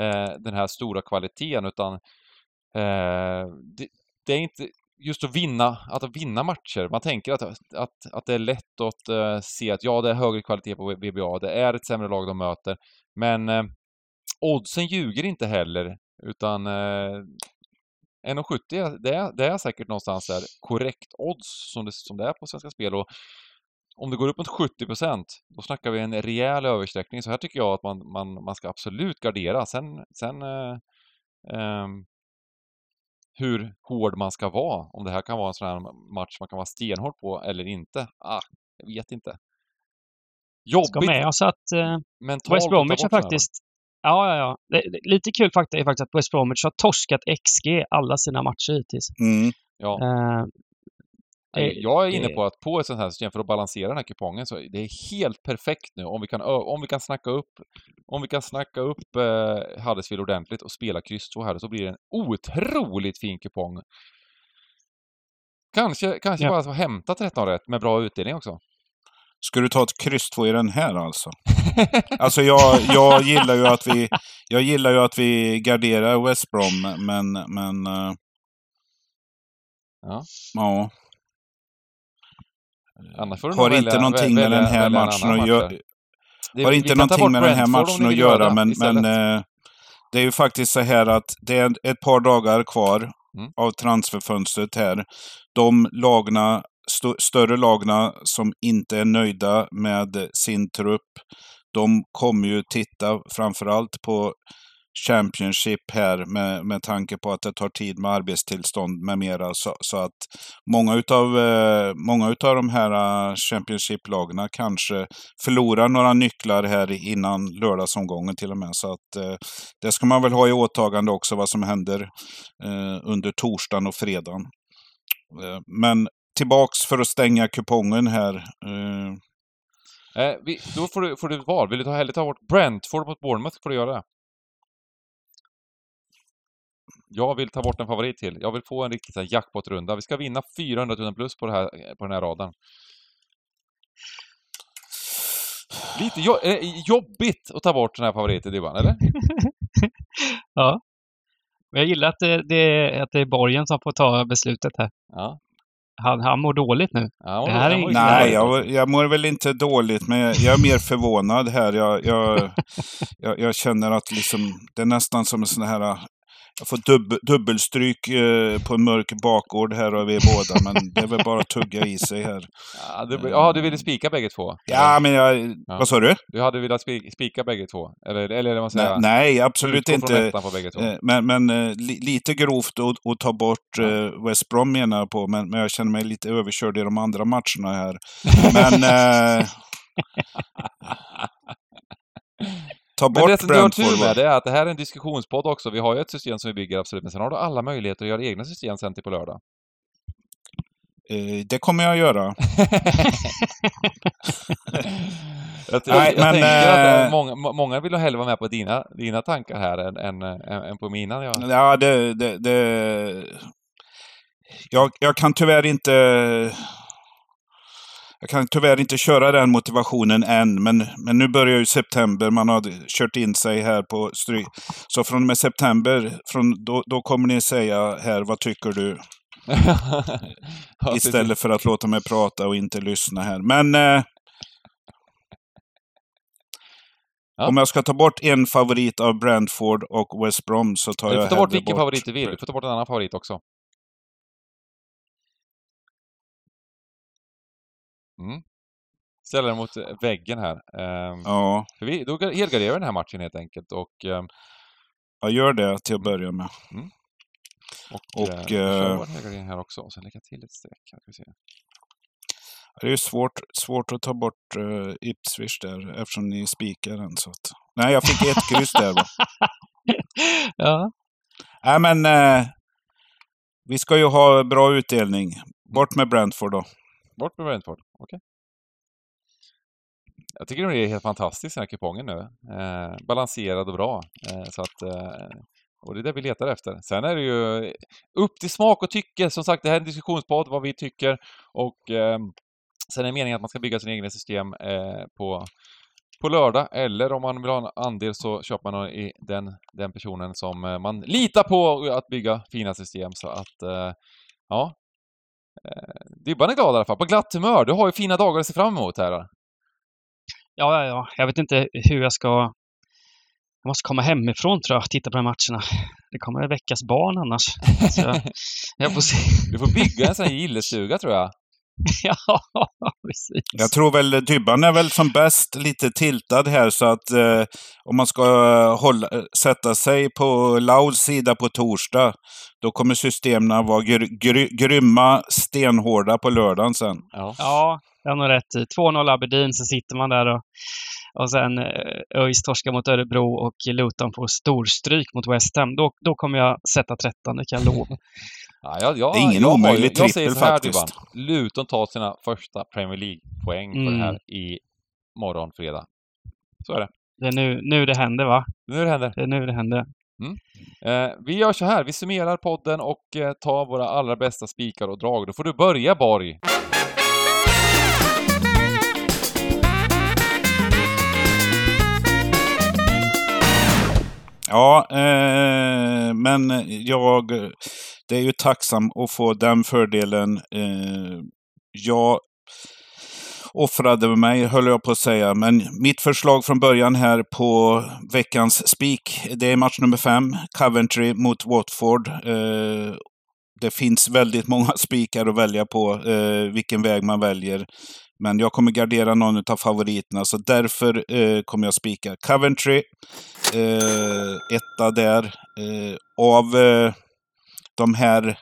eh, den här stora kvaliteten, utan eh, det, det är inte just att vinna, att vinna matcher. Man tänker att, att, att det är lätt att uh, se att ja, det är högre kvalitet på VBA, det är ett sämre lag de möter. Men uh, oddsen ljuger inte heller, utan eh, uh, 1,70 det är, det är säkert någonstans där korrekt odds som det, som det är på Svenska Spel. Och om det går upp mot 70 procent, då snackar vi en rejäl översträckning. Så här tycker jag att man, man, man ska absolut gardera. Sen, sen eh, ehm, hur hård man ska vara. Om det här kan vara en sån här match man kan vara stenhård på eller inte. Ah, jag vet inte. Ska Jobbigt med oss att eh, mentalt West Bromwich har faktiskt... Ja, ja, ja. Det, det, lite kul fakta är faktiskt att West Bromwich har torskat XG alla sina matcher hittills. mm. Ja, Eh, Jag är inne det- på att på ett sånt här system för att balansera den här kupongen så det är helt perfekt nu om vi kan, om vi kan snacka upp om vi kan snacka upp eh, Huddersfield ordentligt och spela kryss 2 här så blir det en otroligt fin kupong. Kanske, kanske Ja. bara få hämta 13 rätt med bra utdelning också. Ska du ta ett kryss två i den här alltså? Alltså jag, jag gillar ju att vi jag gillar ju att vi garderar West Brom, men... men eh, Ja. ja. Annars får du Har inte välja- någonting med den här matchen att göra. Har inte någonting med den här matchen att göra, men, men eh, det är ju faktiskt så här att det är ett par dagar kvar Mm. av transferfönstret här. De lagna, st större lagna som inte är nöjda med sin trupp, de kommer ju titta framförallt på Championship här med, med tanke på att det tar tid med arbetstillstånd med mera. Så, så att många utav, eh, många utav de här eh, Championship-lagarna kanske förlorar några nycklar här innan lördagsomgången till och med. Så att eh, det ska man väl ha i åtagande också vad som händer eh, under torsdagen och fredagen. Eh, men tillbaks för att stänga kupongen här. Eh, eh vi, då får du, får du ett val. Vill du ta, hellre ta bort Brentford mot Bournemouth får du göra det. Jag vill ta bort en favorit till. Jag vill få en riktig jackpot-runda. Vi ska vinna 400 000 plus på, det här, på den här raden. Lite jo eh, jobbigt att ta bort den här favoriten, Dybban, eller? Ja. Men jag gillar att det, det, att det är Borgen som får ta beslutet här. Ja. Han, han mår dåligt nu. ja Det här är Nej, jag, jag mår väl inte dåligt, men jag, jag är mer förvånad här. Jag, jag, jag, jag känner att liksom, det är nästan som en sån här... Jag får dubb, dubbelstryk eh, på en mörk bakgård här vi är båda, men det är väl bara att tugga i sig här. Ja, du, ja, du ville spika bägge två? Ja, men jag... Ja. Vad sa du? Du hade velat spika, spika bägge två? Eller, eller vad man Nej, säger? nej, absolut inte. Eh, Men, men eh, li, lite grovt att, att ta bort eh, West Brom menar jag på, men, men jag känner mig lite överkörd i de andra matcherna här. Men... Ta Men bort det som du har Brentford. tur med det är att det här är en diskussionspodd också. Vi har ju ett system som vi bygger absolut, men sen har du alla möjligheter att göra egna system sen till på lördag. Eh, det kommer jag göra. Jag, Nej, jag, men, tänker att eh, eh, många, må- många vill hellre vara med på dina, dina tankar här än, än, än, än på mina. Ja. Ja, det... det, det jag, jag kan tyvärr inte... Jag kan tyvärr inte köra den motivationen än, men, men nu börjar ju september. Man har kört in sig här på stryk. Så från och med september, från, då, då kommer ni säga här, vad tycker du? Ja. Istället för att låta mig prata och inte lyssna här. Men... Eh, Ja. Om jag ska ta bort en favorit av Brentford och West Brom så tar Du jag får ta bort hellre vilken favorit du vill. Du får ta bort en annan favorit också. Mm. Ställa den mot eh, väggen här. Ehm, Ja, för vi, då helgarderar vi den här matchen helt enkelt och, ehm, jag gör det till att börja med. och, Och, eh, vi kör eh, vår helgardering här också. Och sen lägga till ett streck. Här, vi se. Det är ju svårt, svårt att ta bort uh, Ipswich där eftersom ni spikar den. Så att... Nej, jag fick ett kryss där. Va? Ja. Nej, men eh, vi ska ju ha bra utdelning. Bort med Brentford då. Bort med Brentford. Okej. Jag tycker det är helt fantastiskt den här kupongen nu. Eh, balanserad och bra. Eh, så att, eh, och det är det vi letar efter. Sen är det ju upp till smak och tycke. Som sagt, det här är en diskussionspodd, vad vi tycker. Och eh, sen är det meningen att man ska bygga sina egna system eh, på, på lördag. Eller om man vill ha en andel så köper man i den, den personen som eh, man litar på att bygga fina system. Så att, eh, ja. Eh, Dybban är glad i alla fall. På glatt humör. Du har ju fina dagar att se fram emot här. Ja, ja, ja. Jag vet inte hur jag ska... Jag måste komma hemifrån tror jag och titta på de här matcherna. Det kommer att väckas barn annars. Jag, jag får se. Du får bygga en sån här gillestuga tror jag. Ja, precis. Jag tror väl Dybban är väl som bäst lite tiltad här så att eh, om man ska eh, hålla, eh, sätta sig på Lauds sida på torsdag då kommer systemen vara gr gry grymma, stenhårda på lördagen sen. Ja. Ja, jag har nog rätt i. 2-0 Aberdeen, så sitter man där och och sen eh, ÖIS torskar mot Örebro och Luton får storstryk mot West Ham, då, då kommer jag sätta 13, det kan jag lova. Ja, jag, jag, Det är ingen jag omöjlig Jag säger trippel så här, faktiskt. Dybban. Luton tar sina första Premier League-poäng på det Mm. här i morgon, fredag. Så är det. Det är nu, nu det händer, va? Nu det händer. Det är nu det händer. Eh, vi gör så här, vi summerar podden och eh, tar våra allra bästa spikar och drag. Då får du börja, Borg. Ja, eh, men jag... Det är ju tacksam att få den fördelen. Eh, jag offrade mig, höll jag på att säga. Men mitt förslag från början här på veckans spik, det är match nummer fem. Coventry mot Watford. Eh, det finns väldigt många spikar att välja på, eh, vilken väg man väljer. Men jag kommer gardera någon av favoriterna, så därför eh, kommer jag spika Coventry. Eh, etta där. Eh, av eh, de här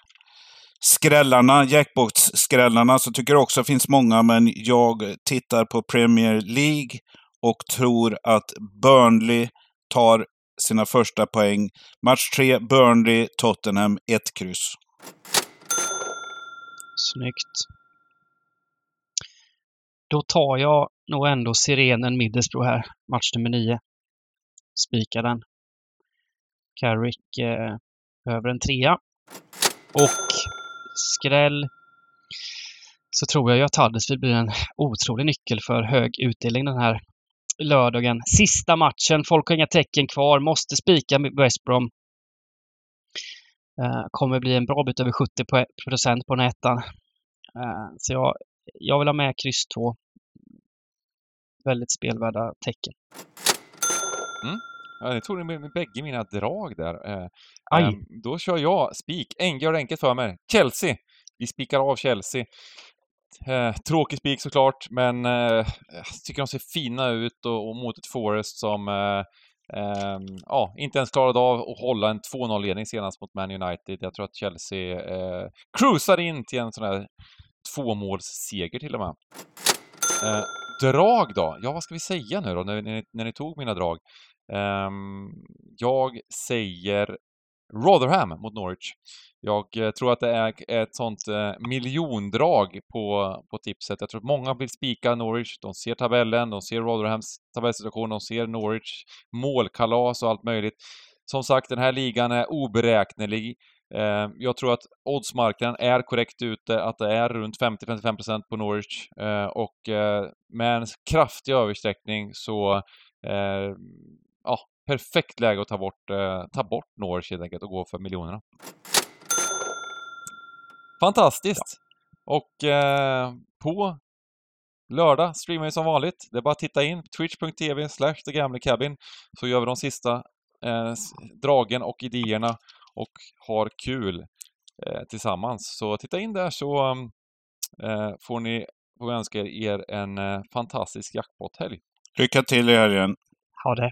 skrällarna, jackbox-skrällarna, så tycker jag också det finns många, men jag tittar på Premier League och tror att Burnley tar sina första poäng. Match 3, Burnley, Tottenham, 1 kryss. Snyggt. Då tar jag nog ändå Sirenen Middelsbro här, match nummer nio. Spikar den. Carrick eh, över en trea. Och skräll så tror jag ju att Huddersfield blir en otrolig nyckel för hög utdelning den här lördagen. Sista matchen, folk har inga tecken kvar, måste spika med West Brom. Eh, kommer bli en bra bit över 70 procent på den här ettan. Eh, så jag, jag vill ha med kryss 2. Väldigt spelvärda tecken. Ja, ni tog med, med bägge mina drag där. Eh, Aj. ehm, då kör jag spik. En gör det enkelt för mig. Chelsea. Vi spikar av Chelsea. Eh, tråkig spik såklart, men eh, jag tycker de ser fina ut och, och mot ett Forest som eh, ehm, ja, inte ens klarade av att hålla en 2-0-ledning senast mot Man United. Jag tror att Chelsea eh, cruisar in till en sån här tvåmålsseger till och med. Eh, drag då? Ja, vad ska vi säga nu då, när, när, ni, när ni tog mina drag? Eh, jag säger Rotherham mot Norwich. Jag eh, tror att det är ett sånt eh, miljondrag på, på tipset. Jag tror att många vill spika Norwich. De ser tabellen, de ser Rotherhams tabellsituation, de ser Norwich målkalas och allt möjligt. Som sagt, den här ligan är oberäknelig. Eh, jag tror att oddsmarknaden är korrekt ute, att det är runt 50-55% på Norwich eh, och eh, med en kraftig översträckning så eh, ja, perfekt läge att ta bort, ta bort Norwich helt enkelt och gå för miljonerna. Fantastiskt! Och på lördag streamar vi som vanligt. Det är bara att titta in twitch.tv slash cabin så gör vi de sista dragen och idéerna och har kul eh, tillsammans. Så titta in där så eh, får ni önska er en eh, fantastisk jackpot-helg. Lycka till i helgen. Ha det!